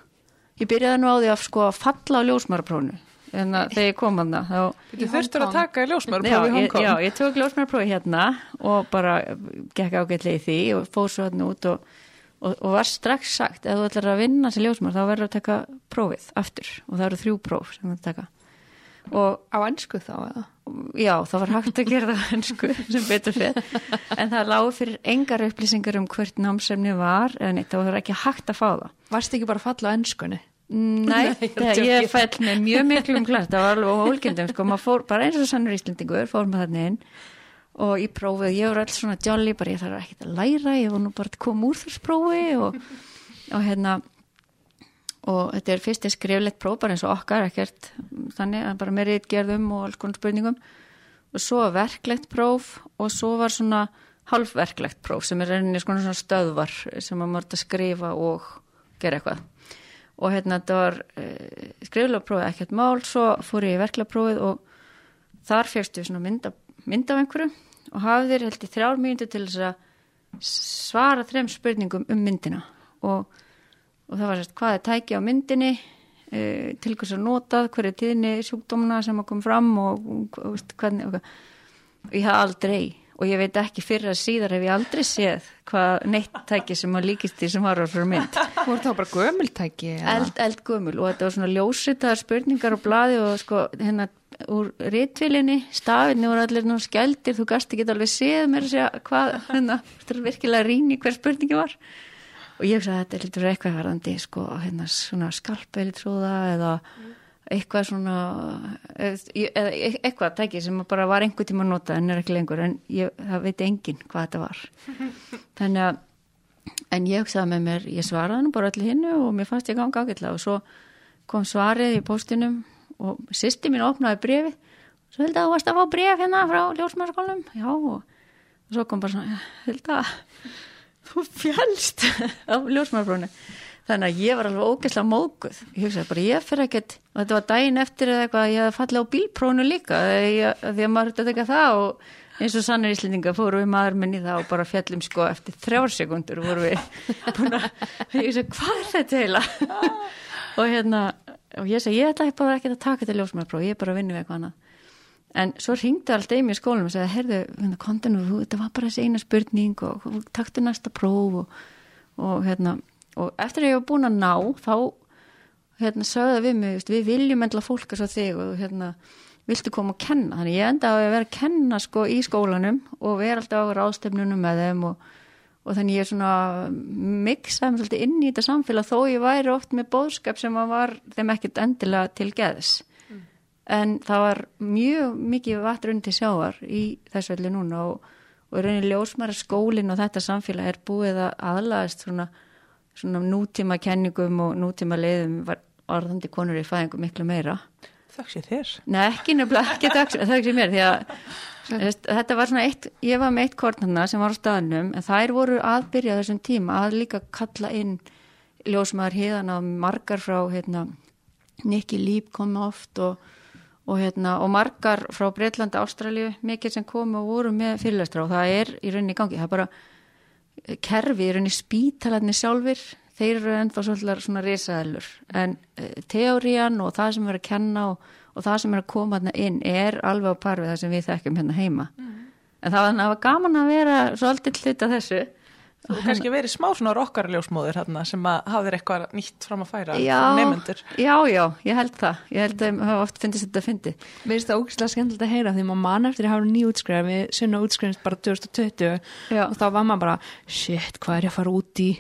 Ég byrjaði nú á því að sko að falla á ljósmaraprónu en þegar ég kom að það Þú þurftur að taka ljósmaraprófi í Hongkong Já, ég tók ljósmaraprófi hérna og bara gekk ágætlega í því og fóð svo hérna út og, og, og var strax sagt ef þú ætlar að vinna sem ljósmar þá verður að taka prófið aftur. Og það eru þrjú próf sem þú taka og á ennsku þá eða? Já, það var hægt að gera það á ennsku sem betur fyrir, en það lág fyrir engar upplýsingar um hvert námsefni var en það var ekki hægt að fá það. Varst ekki bara að falla á ennskunni? Nei, Nei ég fæll með mjög miklum klart, það var alveg ólgjöndum sko, maður fór bara eins og sannur íslendingur fór með þarna inn. Og ég prófið, ég voru alls svona jolly, bara ég þarf ekki að læra, ég voru nú bara að koma úr þess prófi og, og hérna og þetta er fyrst skriflegt próf bara eins og okkar ekkert þannig að bara með rítgerðum og alls konar spurningum. Og svo verklegt próf og svo var svona halvverklegt próf sem er reyninni svona stöðvar sem maður mörgt að skrifa og gera eitthvað. Og hérna þetta var eh, skriflega prófið ekkert mál. Svo fór ég í verklega prófið og þar fegstu við svona mynd mynd af einhverju og hafið þér held í þrjár mínúti til þess að svara þrem spurningum um myndina. Og og það var sérst hvað er tæki á myndinni? E, til hvers að nota, hverju tíðni sjúkdómuna sem að koma fram og, og, og hvernig og, ég haf aldrei og ég veit ekki fyrir að síðar hef ég aldrei séð hvað neitt tæki sem að líkist því sem var á fyrir mynd. Þú voru þá bara gömultæki? Eld, eld gömul og þetta var svona ljósitaðar spurningar og bladi og sko hérna úr ritvilinni, stafinni voru allir nú skældir, þú gasti ekki alveg séð mér að segja hvað, hérna, þetta er virkilega ríni hver spurningi var og ég hugsa að þetta er litur eitthvað verðandi sko, hérna svona skalpelitrúða eða eitthvað svona eða eitthvað tæki sem bara var einhver tíma að nota en er ekki lengur. En ég, það veit enginn hvað þetta var. Þannig að en ég hugsaði með mér, ég svaraði nú bara allir hinnu og mér fannst ég ganga ágætlega. Og svo kom svarið í postinum og sýsti mín opnaði brefi og svo held að þú varst að fá bref hérna frá ljósmæðarskólum já og, og svo kom bara svona, held að þú fjálst á ljósmárfrónu þannig að ég var alveg ógeðslega mókuð ég hugsaði bara ég fyrir ekkert og þetta var daginn eftir eða eitthvað ég fallið á bílprónu líka ég, því að maður þetta ekki að það og eins og sannir íslendinga fóru við maður minni það og bara fjallum sko eftir þrjársekundur voru við búin að ég hugsaði hvað er þetta heila og hérna og ég segi ég ætla ekki bara ekki að taka þetta ljósmárfró ég er bara að vinna við eitthvað annað en svo ringdi alltaf í mér skólum og segði, heyrðu, hérna, kontinu, þetta var bara þessi eina spurning og, og taktu næsta próf og, og hérna og eftir að ég var búin að ná þá hérna sögða við mig, við viljum endla fólk að svo þig og hérna viltu koma að kenna, þannig ég enda á að vera að kenna sko í skólanum og vera alltaf á ráðstefnunum með þeim og, og þannig ég er svona miksaði mig svolítið inn í þetta samfélag þó ég væri oft með bóðskap sem var þeim ekkert endilega til geðs en það var mjög mikið vatn til sjávar í þessu velli núna og, og rauninni ljósmæra skólinn og þetta samfélag er búið að aðlæðast svona, svona nútíma kenningum og nútíma leiðum var orðandi konur í fæðingu miklu meira. Þakk sér þér. Nei, ekki nefnilega, ekki þakk sér mér því að þetta var svona eitt ég var með eitt kornarna sem var á staðnum en þær voru aðbyrja þessum tíma að líka kalla inn ljósmæðar híðan á margar frá hérna, Nicky Líp kom oft og og, hérna, og margar frá Breitlandi, Ástralju, mikið sem komu og voru með fyrirlæstra og það er í rauninni í gangi, það er bara eh, kerfi, í rauninni spítalarnir sjálfur, þeir eru ennþá svolítið svona risaðalur, en e, teórian og það sem er að kenna og, og það sem er að koma hérna inn er alveg á parfið það sem við þekkjum hérna heima. Mm. En það var, það var gaman að vera svolítið hluta þessu Þú kannski verið smá svona rockarljósmóður hérna, sem að hafðir eitthvað nýtt fram að færa nefnendur. Já, já, ég held það. Ég held að það oft finnst þetta að fyndi. Mér finnst það ógislega skemmtilegt að heyra því maður mann eftir að hafa nýjútskriða við sunna útskrifnist bara 2020 já. og þá var maður bara, shit, hvað er ég að fara út í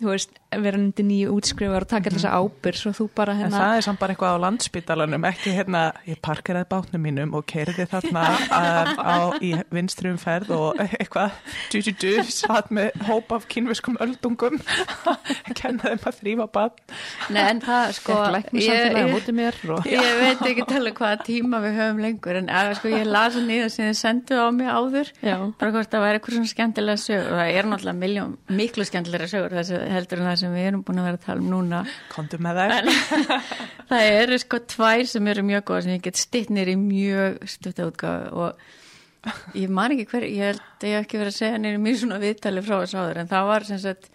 þú veist, vera undir nýju útskrifar og taka þessa ábyrg svo þú bara En hérna það er samt bara eitthvað á landspítalanum, ekki hérna, ég parkeraði bátnum mínum og keiriði þarna að, á, í vinstri umferð og eitthvað, du, du, du, satt með hóp af kynviskum öldungum, kennaði maður þrýfa bát. Nei, en það sko mér og ég veit ekki tala hvaða tíma við höfum lengur en að, sko, ég las það nýða sem þið sendu á mig áður Já. bara hvort það væri eitthvað svona skemmtilega sögur og það er náttúrulega miljón, miklu skemmtilega sögur þessi, heldur en það sem við erum búin að vera að tala um núna. Kondu með en það eru sko tvær sem eru mjög góða sem ég get stittnir í mjög stutta útgáfu og ég man ekki hver, ég held ég ekki verið að segja nýri mjög svona viðtali frá þessu áður en það var sem sagt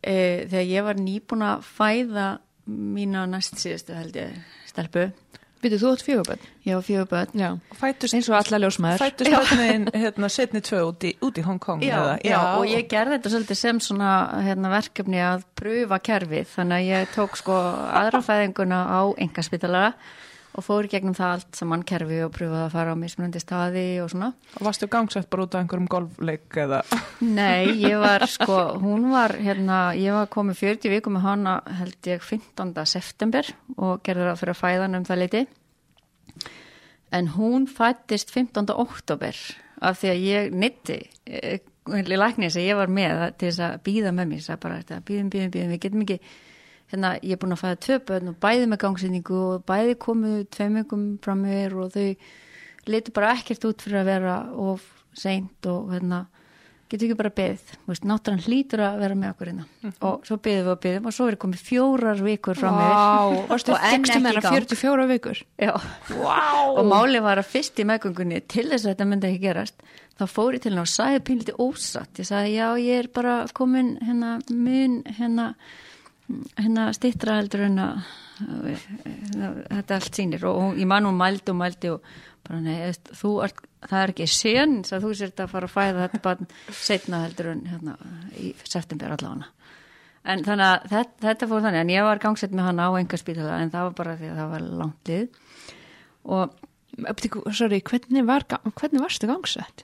e, þegar ég var nýbúin að fæða mína næst síðustu held ég stelpu, Vitið, þú átt fjöguböld? Já. Fættust, Eins og alla ljósmaður. fættust börnin hérna setni tvö út í, út í Hong Kong. Já, eða? já, og ég gerði þetta svolítið sem svona hérna, verkefni að pröfa kerfið þannig að ég tók sko aðra fæðinguna á engaspitalara og fór gegnum það allt saman kerfi og pröfaði að fara á mismunandi staði og svona. Og varstu gangsett bara út af einhverjum golfleik eða? Nei, ég var sko, hún var hérna, ég var komið 40 vikum með hana held ég 15. september og gerði það fyrir að fæðan um það leiti en hún fættist 15. oktober af því að ég nitti í læknir sem ég var með til þess að býða með mér, það bara þetta býðum, býðum, býðum, við getum ekki hérna, ég er búin að fæða tvö börn og bæði með gangsýningu og bæði komuð tveim vikum frá mér og þau litur bara ekkert út fyrir að vera of seint og hérna getur ekki bara beðið, náttúrulega hlýtur að vera með okkur hérna og svo beðum við og beðum og svo er komið fjórar vikur frá mér Vá, varstu Og enn ekki gang. 44 vikur? Wow. og máli var að fyrst í meðgöngunni til þess að þetta myndi ekki gerast þá fór ég til hennar og sagði pínliti ósatt ég sagði já ég er bara komin hérna mun hérna hérna stittra heldur en að hérna, þetta allt sýnir. Og, og ég man hún mældi og mældi og bara nei, þú ert, það er ekki sen þú sért að fara að fæða þetta bara setna heldur en hérna í september allavega. En þannig að þetta, þetta fór þannig. En ég var gangsett með hann á enga spítala en það var bara því að það var langt lið. Og Sorry, hvernig, var, hvernig varstu gangsett?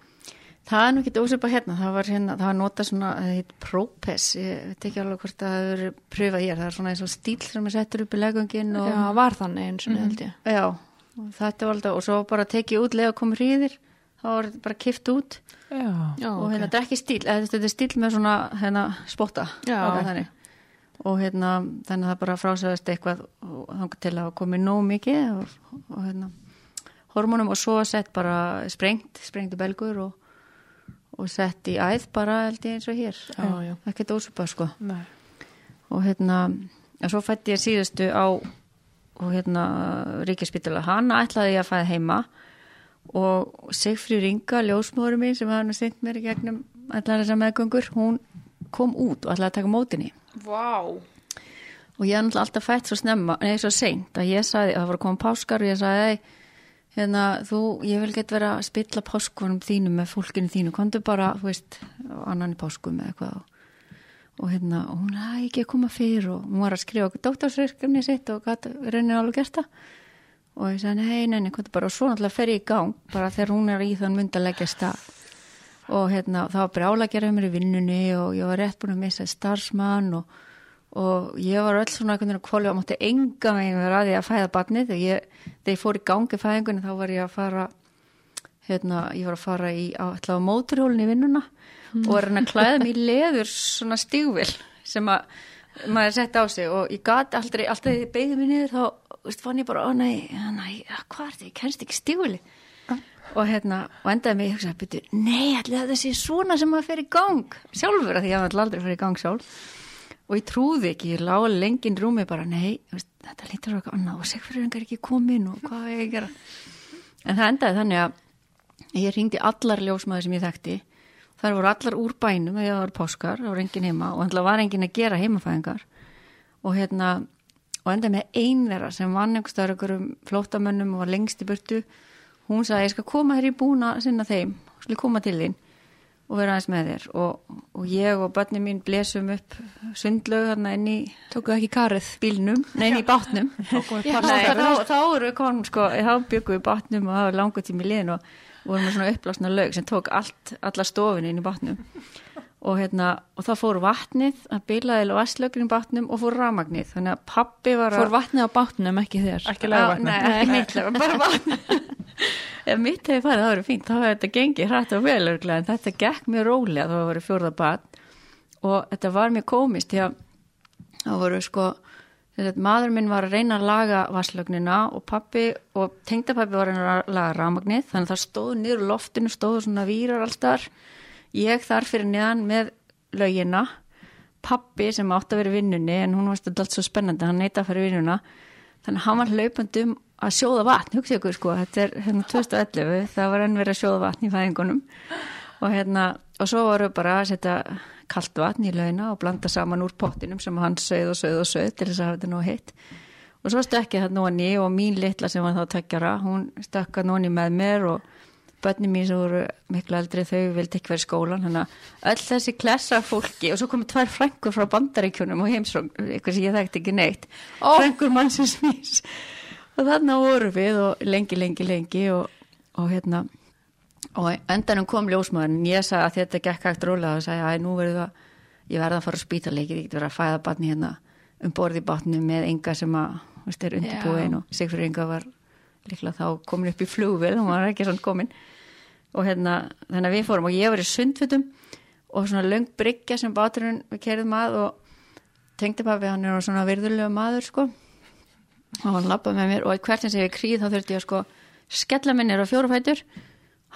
Það er nú ekki ósöpa hérna, það var hérna, það var nota svona, það heit Propes, ég veit ekki alveg hvort það hefur pröfað hér, það er svona eins og stíl sem er settur upp í legungin og Já, var þannig eins og held ég. já, og þetta var alltaf, og svo bara tekið út leið og komið hríðir, þá var bara kift út. Já. Og hérna, þetta er ekki stíl, eða þetta er stíl með svona, hérna, spotta, Já. ok, þannig. Og hérna, þannig að það bara frásæðast eitthvað til að komið nóg mikið og, og hérna, hormónum og svo sett bara sprengt, sprengtu belgur og og sett í æð bara held ég eins og hér. Ekkert ósupa sko. Nei. og hérna, og svo fætti ég síðustu á og hérna ríkjaspítala, hana ætlaði ég að fæða heima. Og Sigfríð Ringa, ljósmóður mín sem hann sýnt mér í gegnum allar þessar meðgöngur, hún kom út og ætlaði að taka mótinni Vá. og ég er alltaf fætt svo snemma, nei svo seint að ég sagði, það var að koma páskar og ég sagði, ei, hérna, þú, ég vil gett vera að spilla páskunum þínu með fólkinu þínu, komdu bara, þú veist, annan í páskum eða eitthvað og, hérna, og hún, að ekki að koma fyrir og hún var að skrifa okkur dóttársverkefni sitt og reynir alveg gert það. Og ég sagði, hei, neini, komdu bara. Og svo náttúrulega fer ég í gang, bara þegar hún er í þann mynd að leggja stað. Og hérna, það var að gera mér í vinnunni og ég var rétt búin að missa starfsmann og og ég var öll svona einhvern veginn að kvóli og mátti enga meginn vera að því að fæða barnið. Þegar ég, þegar ég fór í gangi fæðingunni þá var ég að fara hérna, ég var að fara í á móturhólinn í vinnuna og var að reyna að klæða mig í leður svona stígvill sem að maður sett á sig. Og ég gat aldrei, alltaf þegar ég beigði mig niður þá veist, fann ég bara, ó nei, nei hvað er þetta, ég kennst ekki stígvilli og hérna, og endaði mig, ég hugsaði, nei, allir þetta sé svona sem maður fer í gang sjálfur, af því ég hafði aldrei fer í gang sjálf og ég trúði ekki, ég lág lengin rúmi bara, nei, þetta lítur okkur annað og segfyriringar ekki komin og hvað er ég að gera? En það endaði þannig að ég ringdi allar ljósmaður sem ég þekkti. Þar voru allar úr bænum það voru páskar, það voru engin heima og það var engin að gera heimafæðingar. Og hérna, og endaði með ein þeirra sem vann einhverstaður einhverjum flótamönnum og var lengst í burtu. Hún sagði, ég skal koma hér í búna sinna þeim, skal ég koma til þín og vera aðeins með þér. Og, og ég og börnin mín blesum upp sundlaug þarna inn í Tókuðu ekki karið? bílnum, nein í bátnum. Já, þá, þá erum við konum sko, þá byggum við í bátnum og það var langur tími í liðin og vorum með svona uppblásna laug sem tók allt, alla stofinu inn í bátnum. Og hérna, og þá fór vatnið að bilaði vasslögrin bátnum og fór ramagnið, þannig að pappi var að Fór vatnið á bátnum, ekki þér? Ekki mitt lega, bara vatn Ef mitt hefði farið, það verið fínt. Þá hefði þetta gengið hrætt og vel en þetta gekk mjög rólega, það var fjórða bad og þetta var mjög komist því að það voru sko maður minn var að reyna að laga vasslögnina og pappi og tengdapappi var að að laga ramagnið þannig að það stóð úr loftinu, stóðu svona vírar allstar, ég þar fyrir neðan með lögina pappi sem átti að vera vinnunni en hún varst alltaf svo spennandi, hann neita að fara vinnuna. Þannig að hann var hlaupandi um að sjóða vatn, hugsa ykkur sko. Þetta er hérna 2011, það var enn verið að sjóða vatn í fæðingunum. Og hérna og svo voru bara að setja kalt vatn í launa og blanda saman úr pottinum sem hann sögð og sögð og sögð til þess að hafa þetta nú hitt og svo stökkið það nóni og mín litla sem var þá tekjara, hún stökkað nóni með mér og börnum mín sem voru miklu eldri þau vildi ekki vera í skólan. Þannig að öll þessi klessa fólki og svo komið tvær frængur frá bandaríkjunum og heimsróng, eitthvað sem ég þekkti ekki neitt. Ó. frængur mannsins mís og þannig voru við og lengi, lengi, lengi og, og hérna og endanum kom ljósmaðurinn ég sagði að þetta gekk hægt rólega og sagði að nú verður það, ég verða að fara að spýta leikir, ég get verið að fæða batni hérna um borði batni með enga sem að veist, er undirbúin og Sigfrið Inga var líklega þá komin upp í flugvel hún var ekki svona komin. Og hérna, þannig að við fórum og ég var í sundfutum og svona löng bryggja sem báturinn við kerðum að og tengdi pappi hann er svona virðulega maður sko og hann lappaði með mér og hvert sem ég kríð þá þurfti ég að sko skella minni á fjóru fætur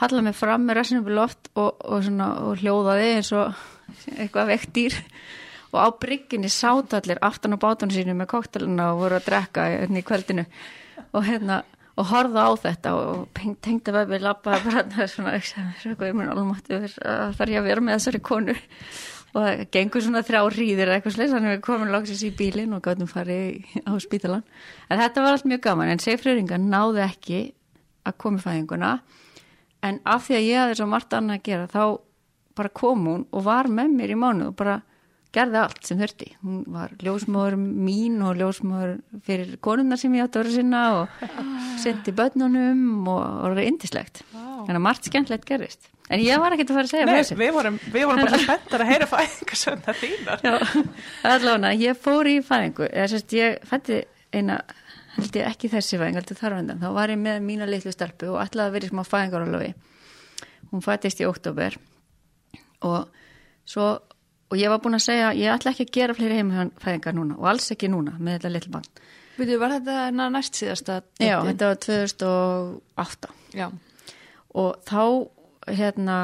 halla mig fram með rassinum við loft og, og, svona, og hljóðaði eins og eitthvað veikt dýr. Og á brygginni sátt allir aftan á bátunum sínu með koktelina og voru að drekka hérna í kvöldinu. Og hérna og horfa á þetta og tengda vefið lappaði bara það er svona, svona ég mun alveg þarf ég að vera með þessari konu og það gengur svona þrjá ríðir eða eitthvað sleis, þannig að við komum loksins í bílinn og gáttum farið á spítalan en þetta var allt mjög gaman, en Seifröringa náði ekki að koma í fæðinguna. En af því að ég hafði svo margt annað að gera þá bara kom hún og var með mér í mánu og bara gerði allt sem þurfti. Hún var ljósmóður mín og ljósmóður fyrir konunnar sem ég átti að vera sinna og sendi börnunum og, og var indislegt. Þannig að margt skemmtlegt gerist. En ég var ekkert að fara að segja Nei, þessu. við vorum, við vorum bara spenntar að heyra fæðingarsönda þínar. Já, allavega, ég fór í fæðingu. Sérst, ég fætti eina, held ég ekki þessi fæðing, heldur þarfandan. Þá var ég með mína litlu stelpu og ætlaði að vera smá fæðingarálofi. Hún fættist í oktober og svo og ég var búin að segja, ég ætla ekki að gera fleiri heimfæðingar núna og alls ekki núna með þetta litlu bann. Veitu, var þetta næst síðasta? Já, þetta var 2008 Já. og þá hérna,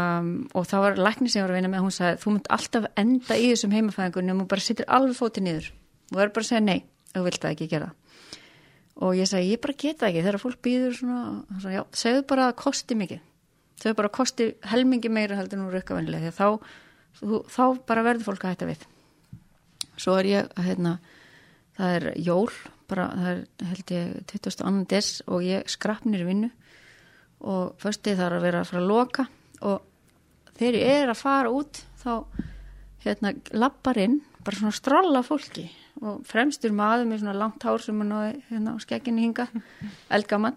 og þá var lækni sem ég var að vinna með, hún sagði, þú munt alltaf enda í þessum heimafæðingunum og bara sittir alveg fótið niður og verður bara að segja nei, þú vilt það ekki gera og ég sagði, ég bara geta ekki þegar fólk býður svona, svona já, segðu bara að það kosti mikið segðu bara að kosti helmingi meira heldur nú rukkavennilega því að þá, þú, þá bara verður fólk að hætta við svo er ég, hérna það er jól, bara það er held ég 22. des og ég skrapnir vinnu og förstið þarf að vera að fara að loka og þegar ég er að fara út þá hérna lappar inn bara svona stróla fólki og fremstur maður með svona langt hár sem hann hérna á skekkinni hinga eldgamall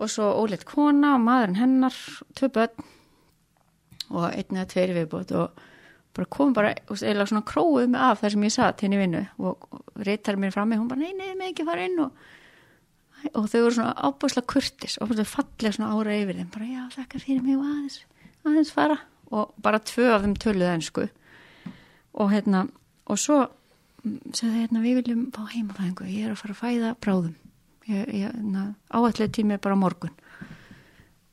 og svo óleitt kona og maðurinn hennar tvö börn og einn eða tveiri viðbútt og bara kom bara eða svona króið mig af þar sem ég satt henni vinnu og, reytar mér fram með hún bara nei, nei, með ekki fara inn og og þau voru svona ábúrslega kurtis og fallega svona ára yfir þeim bara já þakka fyrir mig og aðeins, aðeins fara. Og bara tvö af þeim töluð ennsku og hérna og svo segði hérna við viljum fá heimafæðingu, ég er að fara að fæða bráðum. Ég, ég hérna, áætlega tími bara morgun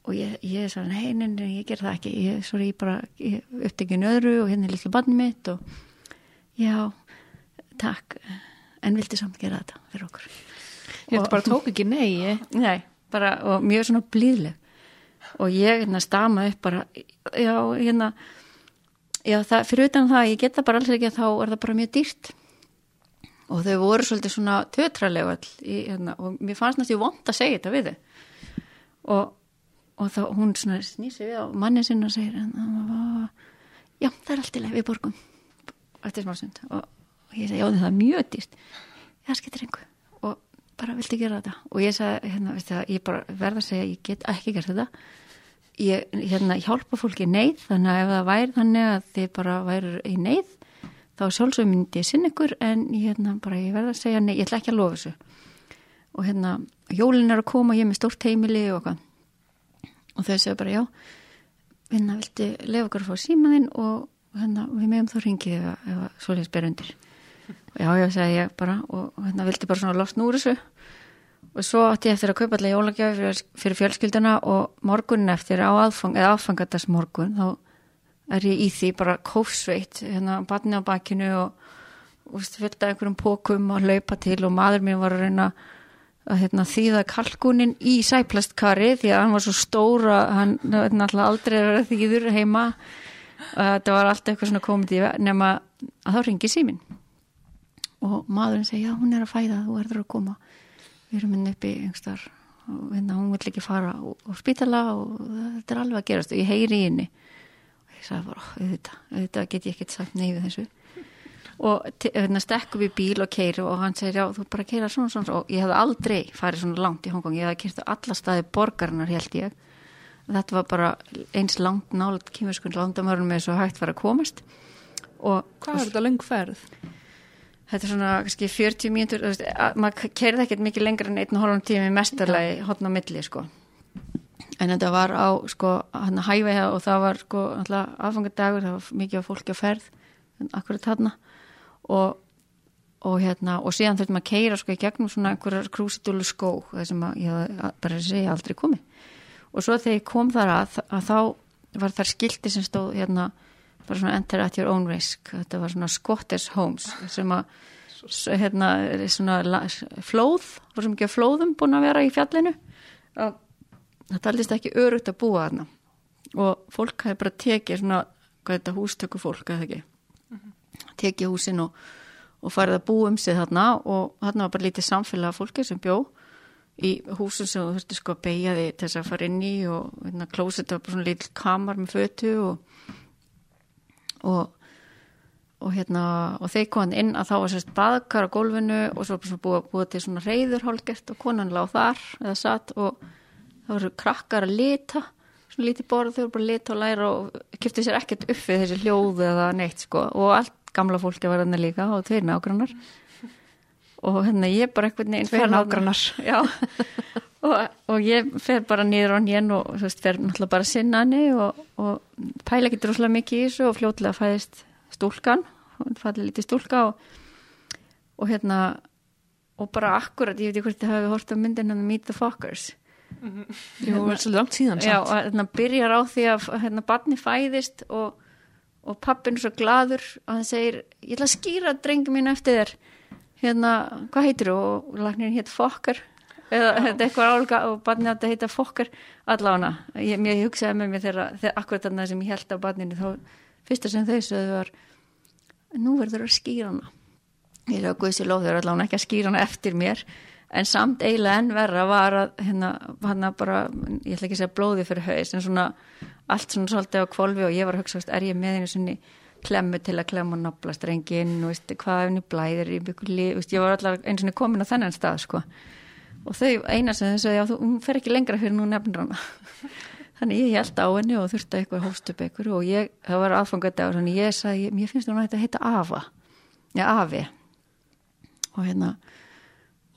og ég, ég sagði nei, nei, nei, ég ger það ekki. Ég, sorry, ég bara upptekið nöðru og hérna er litlu barni mitt og já, takk. En vildi samt gera þetta fyrir okkur. Ég bara tók ekki nei. Nei, bara og mjög svona blíðleg. Og ég hérna stama upp bara já, hérna já, það, fyrir utan það, ég geta bara alls ekki að þá er það bara mjög dýrt. Og þau voru svolítið svona tötralega all í, hérna, og mér fannst næstu vond að segja þetta við þau. Og, og þá hún snýsi við á manni sinna og segir hérna, já, það er allt í leið við borgum eftir smásund og, og ég segi, já, það er mjög dýrt. Það skiptir einhver og bara vilti gera þetta? Og ég sagði, hérna, það, ég verða að segja ég get ekki gert þetta. Ég hérna, hjálpa fólki í neyð þannig að ef það væri þannig að þið bara væri í neyð þá sjálfsög myndi ég sinna ykkur en hérna, bara, ég verða að segja nei, ég ætla ekki að lofa þessu. Og hérna jólin er að koma ég er með stórt heimili og hvað og þau segja bara já hérna vilti lefa okkur að fá símaðinn og hérna við meðum þá ringið ef, ef svolítið ber undir. Og já, já, segi ég bara og hérna vilti bara svona lost núr þessu. Og svo átti ég eftir að kaupa allir jólagjöf fyrir, fjölskylduna og morgunin eftir á aðfang, eða aðfangatast morgun þá er ég í því bara kófsveit hérna batni á bakinu og, og fylgta einhverjum pókum og laupa til og maður mér var að reyna að hérna, þýða kalkunin í sæplastkari því að hann var svo stóra hann náttúrulega aldrei er að þýður heima. Þetta var alltaf eitthvað svona komið nema að þá ringi símin og maðurinn segi já hún er að fæða þú erður að koma. Við erum inn uppi einhverstar og hérna hún vill ekki fara á, spítala og þetta er alveg að gerast. Og ég heyri í henni. Og ég sagði bara, auðvitað, auðvitað get ég ekkert sagt nei við þessu og hérna stekkum við bíl og keiri og hann segir já þú bara keira svona svona og ég hef aldrei farið svona langt í Hongkong, ég hef kert á alla staði borgarinnar held ég. Þetta var bara eins langt nálat kýmuskund landamörnum með svo hægt var að komast. Og Hvað er þetta lengferð? þetta er svona kannski 40 mínútur maður kerði ekkert mikið lengra en einn og hálfum tími mestarlegi hodna milli sko. En þetta var á sko hæfa það og það var sko aðfangadagur, það var mikið af fólki á ferð. Akkurat þarna og, og hérna og síðan þurftum að keira sko í gegnum svona einhverjar krúsitúlu skó það sem að ég bara segja aldrei komi og svo þegar ég kom þar að, að þá var þar skildi sem stóð hérna bara svona enter at your own risk. Þetta var svona Scottish Homes sem að hérna svona flóð, var sem ekki að flóðum búin að vera í fjallinu. Og þetta aldist ekki örugt að búa þarna. Og fólk hefði bara tekið svona, hvað þetta hústöku fólk eða ekki. Tekið húsin og, og farið að búa um sig þarna og þarna var bara lítið samfélag fólki sem bjó í húsin sem þú þurfti sko að beigja því þess að fara inn í og hérna klóset var bara svona lítið kamar með fötu og og, og hérna og þeir konan inn að þá var sérst baðkar á gólfinu og svo búið, búið til svona reyður hálgert og konan láð þar eða satt og það voru krakkar að lita svona lítið borð þau voru bara að lita og læra og kipti sér ekkert uppið þessi hljóðu eða neitt sko. Og allt gamla fólki var þarna líka og tveir nágrannar. Og hérna ég bara eitthvað neins tveir nágrannar. Og, og ég fer bara nýður á nén og þú veist, fer náttúrulega bara sinna henni og, og pæla ekki droslega mikið í þessu og fljótlega fæðist stúlkan. Hún fæði lítið stúlka og, og hérna og bara akkurat, ég veit ekki hvort þið hafi hort á myndin hann Meet the Fockers. Mm -hmm. Jú, það er svolítið langt síðan Já, og hérna byrjar á því að hérna barni fæðist og, og pappin er svo gladur að hann segir, ég ætla að skýra drengi mín eftir þér. Hérna, hvað heitir þú? og lagnirinn hétt Fokker. Eða þetta er eitthvað álga og barnið átti að heita fokkar allána, ég, ég hugsaði með mér þegar, þegar akkurat þarna sem ég held á barninu þá fyrsta sem þau sögðu var nú verður það að skýra hana. Ég er á guðs í lóð þau eru allána ekki að skýra hana eftir mér en samt eiginlega enn verra var að hérna, hérna bara, ég ætla ekki að segja blóði fyrir haus en svona allt svona svolítið á kvolvi og ég var að hugsa, er ég með einu svonni klemmu til að klemma og nabla strengin og veist, hvað ef henni blæðir í bygguli, ég var alltaf eins og komin á þennan stað sko. Og þau eina sem þau sagði, já, þú fer ekki lengra fyrir nú nefnir hana þannig ég held á henni og þurfti eitthvað hóst upp eitthvað og ég, það var aðfangadagur þannig ég sagði, mér finnst hún að þetta heita Ava. Já, Avi. Og hérna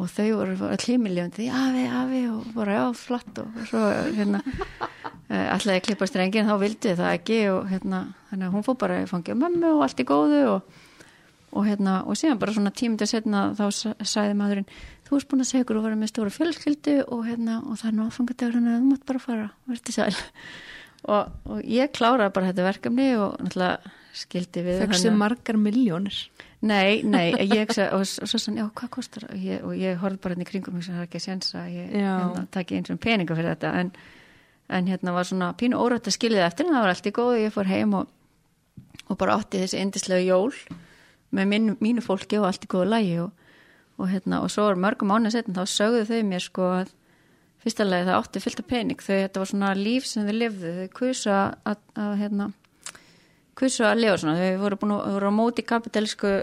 og þau voru klímiljandi, Avi, Avi og bara, já, flatt og svo hérna alltaf ég klippa strengin, þá vildi það ekki. Og hérna, að hún fór bara að fangja mömmu og allt í góðu. Og og hérna, og síðan bara svona tímið að setna þá sæði maðurinn þú erst búin að segja okkur og vera með stóra fjölskyldu og hérna, og það er nú áfangadegur þannig að þú mátt bara fara, verði sæl. Og, og ég kláraði bara þetta verkefni og náttúrulega skildi við Fekstu margar miljónir? Nei, nei, ég sagði, og, og svo sann, já, hvað kostar og ég, ég horfði bara hérna í kringum og það er ekki að sensa, ég hérna, takk eins og peninga fyrir þetta, en, en hérna var svona pínu órætt að skilja þetta eftir en það var allt í góð og ég fór heim og, og bara átti þessi indislega jól með mín, mínu fólki og allt í góðu lægi og, og, hérna, og svo er mörgum ánið setn þá sögðu þau mér sko að fyrsta lagi það átti fylgta pening. Þau þetta var svona líf sem þau lifðu. Þau kusa að, að hérna kusa að lifa svona. Þau voru búin að voru á móti kapitalsku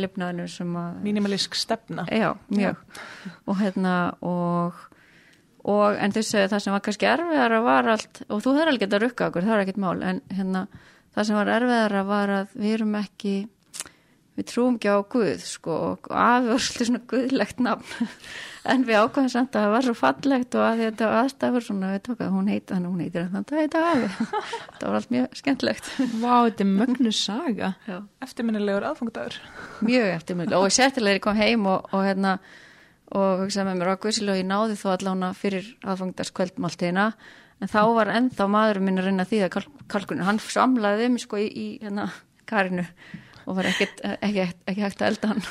lifnaðinu sem að Minimalisk stefna. Já, mjög. Já. og hérna og og en þau segja það sem var kannski erfiðara var allt, og þú hefur alveg að rukka okkur, það er ekkert mál, en hérna það sem var erfiðara var að við erum ekki við trúum ekki á Guð sko og afi var svolítið svona guðlegt nafn. En við ákvæðum samt að það var svo fallegt og að þetta aðstæður svona við tók að hún heita hann og hún heitir hann það heita afi. Það var allt mjög skemmtlegt Vá, þetta er mögnu saga. Já. Eftirminnilegur aðfangdagur. mjög eftirmjöld og sértilega ég kom heim og, og hérna og hugsaði með mér á Guðsilega ég náði þó allána fyrir aðfangdarskveldmáltíðina en þá var ennþá maðurinn minn að reyna því að kalkunum, hann samlaði um sko í, í hérna karinu og var ekkert, ekki, ekki hægt að elda hann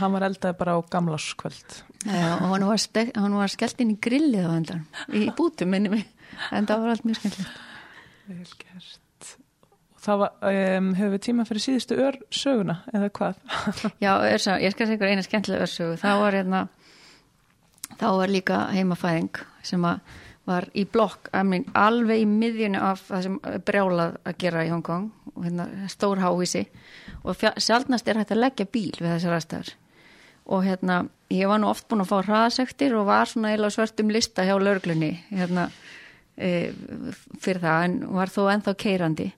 Hann var eldaði bara á gamláskvöld. Já, og hann var, var skellt inn í grillið á endan í bútum minni mig en það var allt mjög skemmtilegt Vel gert. Og það var, um, hefur við tíma fyrir síðustu ör söguna, eða hvað? Já, örsa, ég skal segja ykkur eina skemmtilega örsögu þá var hérna þá var líka heimafæðing sem að var í blokk mean, alveg í miðjunu af það sem brjálað að gera í Hongkong og hérna stór háhísi og sjálfnast er hægt að leggja bíl við þessar aðstæður. Og hérna ég var nú oft búin að fá hraðsektir og var svona eila svörtum lista hjá lörglunni hérna e, fyrir það en var þó ennþá keirandi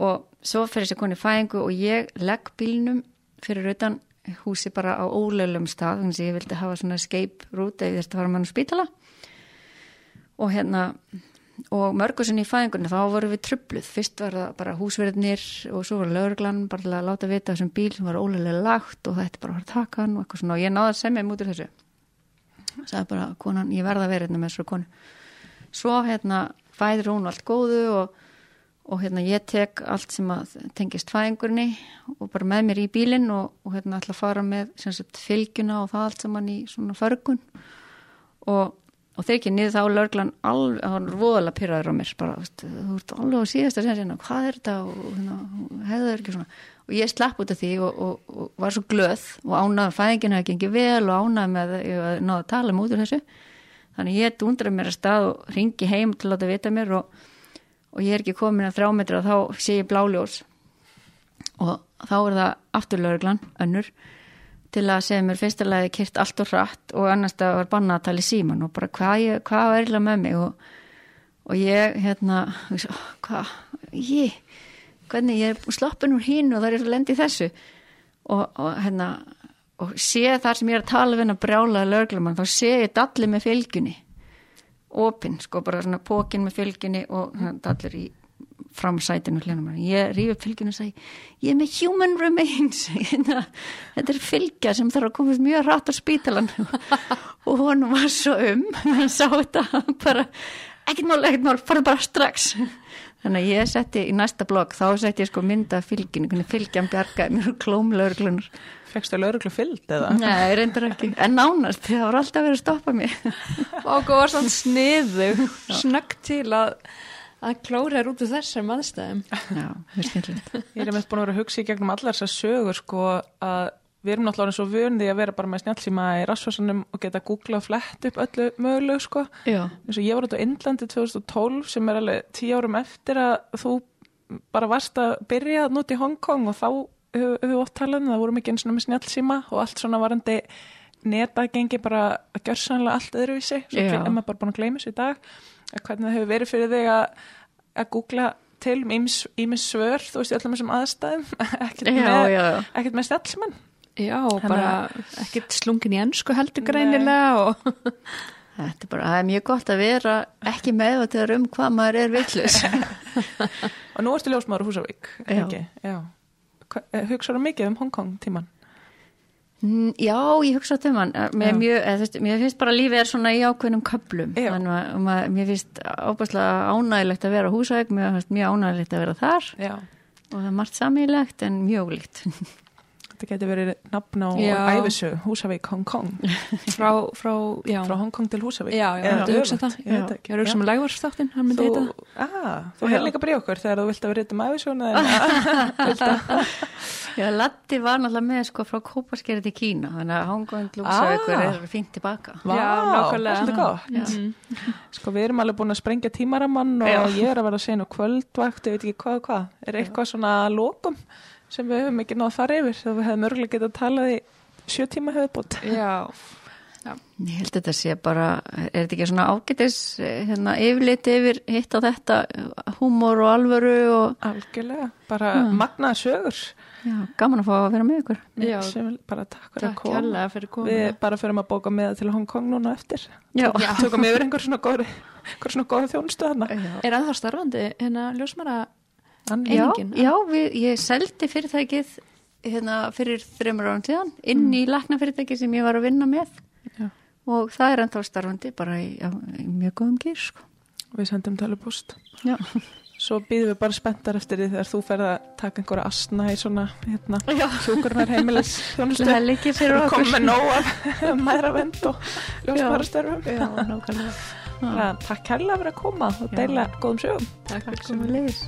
og svo fyrir þessi koni fæðingu og ég legg bílnum fyrir utan húsi bara á ólöflum stað þannig að ég vildi hafa svona escape route eða þetta var mann spítala og hérna og mörgursin í fæðingunni þá voru við trubluð fyrst var það bara húsverðnir og svo var lögurglann bara til að láta vita þessum bíl sem var ólega lagt og þetta bara var takan og eitthvað svona. Og ég náði að semja mútur þessu. Sagði bara konan, ég verða að vera hérna með þessu konu. Svo hérna fæður hún allt góðu og, og hérna ég tek allt sem að tengist fæðingunni og bara með mér í bílinn og, og hérna ætla að fara með sagt, fylgjuna og það allt saman í svona förgun. Og og þeir ekki niður þá löglan alveg, hann er voðalega pyrraður á mér bara, þú ert alveg á síðasta sen sinna, hvað er þetta? Og hérna, hefur ekki svona. Og ég slapp út af því og, og, og var svo glöð og ánaði fæðingin að gengi vel og ánaði með að náða að tala um út úr þessu. Þannig ég dundraði mér að stað og ringi heim til að láta vita mér og, og ég er ekki komin að þrjá metra og þá sé ég bláljós. Og þá er það afturlauglan önnur til að segja mér fyrstulega kert allt og hratt og annars það var bannað að tala í síman og bara hvað, ég, hvað var eiginlega með mig? Og, og ég hérna hvað, ég hvernig ég er sloppin úr hín og það er að lendi þessu. Og, og hérna og sé þar sem ég er að tala við henn að brjála löglumann, þá sé ég dalli með fylgjunni opinn, sko bara svona pókin með fylgjunni og hérna, dallir í fram sætinu hljónum ég rífi upp fylgjuna og segi ég er með human remains. Hérna, þetta er fylgja sem þarf að komast mjög rætt á spítalan og hún var svo um hann sá þetta bara ekkert mál, ekkert mál, fara bara strax. Þannig að ég setti í næsta blogg þá setti ég sko mynda fylgjunu fylgjan bjargaði mér klómlaurglunar Fekstu lauruglu fyllt eða? Nei, reyndar ekki, en nánast það var alltaf verið að stoppa mér og góð var svona sniðu snögg til að að klóra er út úr þessum aðstæðum. Já, það er skemmtilegt. Ég er mest búin að vera að hugsa í gegnum allar þessar sögur sko að við erum náttúrulega svo vunni að vera bara með snjálfsíma í rasvarsanum og geta googla og flett upp öllu mögulegu sko. Já, eins og ég var út á Indlandi 2012 sem er alveg tíu árum eftir að þú bara varst að byrja að núti í Hongkong og þá höfum við oft talað um það voru mikið eins og með snjálfsíma og allt svona varandi neta gengi bara að gjör sannlega allt öðruvísi svo er maður bara búin að gleyma sér í dag. að hvernig það hefur verið fyrir þig að, að googla til um ímis svör þú veist í öllum þessum aðstæðum. Ekkert með, með snjálfsíman já, bara ekkert slungin í ennsku heldur greinilega og Þetta er bara, það er mjög gott að vera ekki meðvitaður um hvað maður er vitlaus. og nú ertu ljósmaður Húsavík ekki? já. Hugsaðu mikið um Hongkong tíman Já, ég hugsa til mann, mér, Já. mjög, eða, þú veist, mér finnst bara lífið er svona í ákveðnum köplum, Já. þannig að maður, mér finnst ábærslega ánægilegt að vera á Húsavík, mér finnst mjög ánægilegt að vera þar já og það er margt samílegt en mjög líkt. þetta getur verið nafn á æfisög Húsavík Hongkong frá, frá, já. Frá Hongkong til Húsavík. Já, já, Eða myndi hugsa það. ég ég er sem legvarsþáttin, hann myndi heita þú, ah, hefði líka bríð okkur þegar þú vilt að vera reytum æfisöguna Já, Latti var náttúrulega með sko frá Kópaskeri til Kína, þannig að Hongkong Ah. Húsavíkur er fínt tilbaka. Vá, Já, nákvæmlega. svolítið gott. Já. Sko við erum alveg búin að sprengja tímaramann og Já. ég er að vera að segja nú kvöldvakt, ég veit ekki hvað sem við höfum ekki náð að fara yfir? Þá við hefum örgulega getað að tala í sjö tíma höfðbót. já, Ég held að þetta sé bara, er þetta ekki svona ágætis hérna, yfirleiti yfir hitt á þetta, húmor og alvöru og algjörlega, bara Mm. magnaða sögur já, gaman að fá að vera með ykkur. Já. sem bara takk fyrir að Takk koma hérlega fyrir komuna. við bara fyrir að bóka með til Hong Kong núna eftir Já, tökum yfir einhver svona góð einhver svona góð þjónustu hana Er ennþá starfandi hérna ljósmara Hann- já, einingin, já við, ég seldi fyrirtækið hérna, fyrir þreymur árum tíðan inn í laknafyrirtæki sem ég var að vinna með. Já. og það er ennþá starfandi bara í, já, í mjög góðum gýr sko. við sendum tölupúst Já, svo býðum við bara spenntar eftir því þegar þú ferð að taka einhverja asna í svona hérna, já. hjúkurnar heimilis þjónustu komum með nóg af mæðra vend og ljósmarastörfum takk kærlega fyrir að koma og deila góðum sögum. Takk fyrir komið leiðis.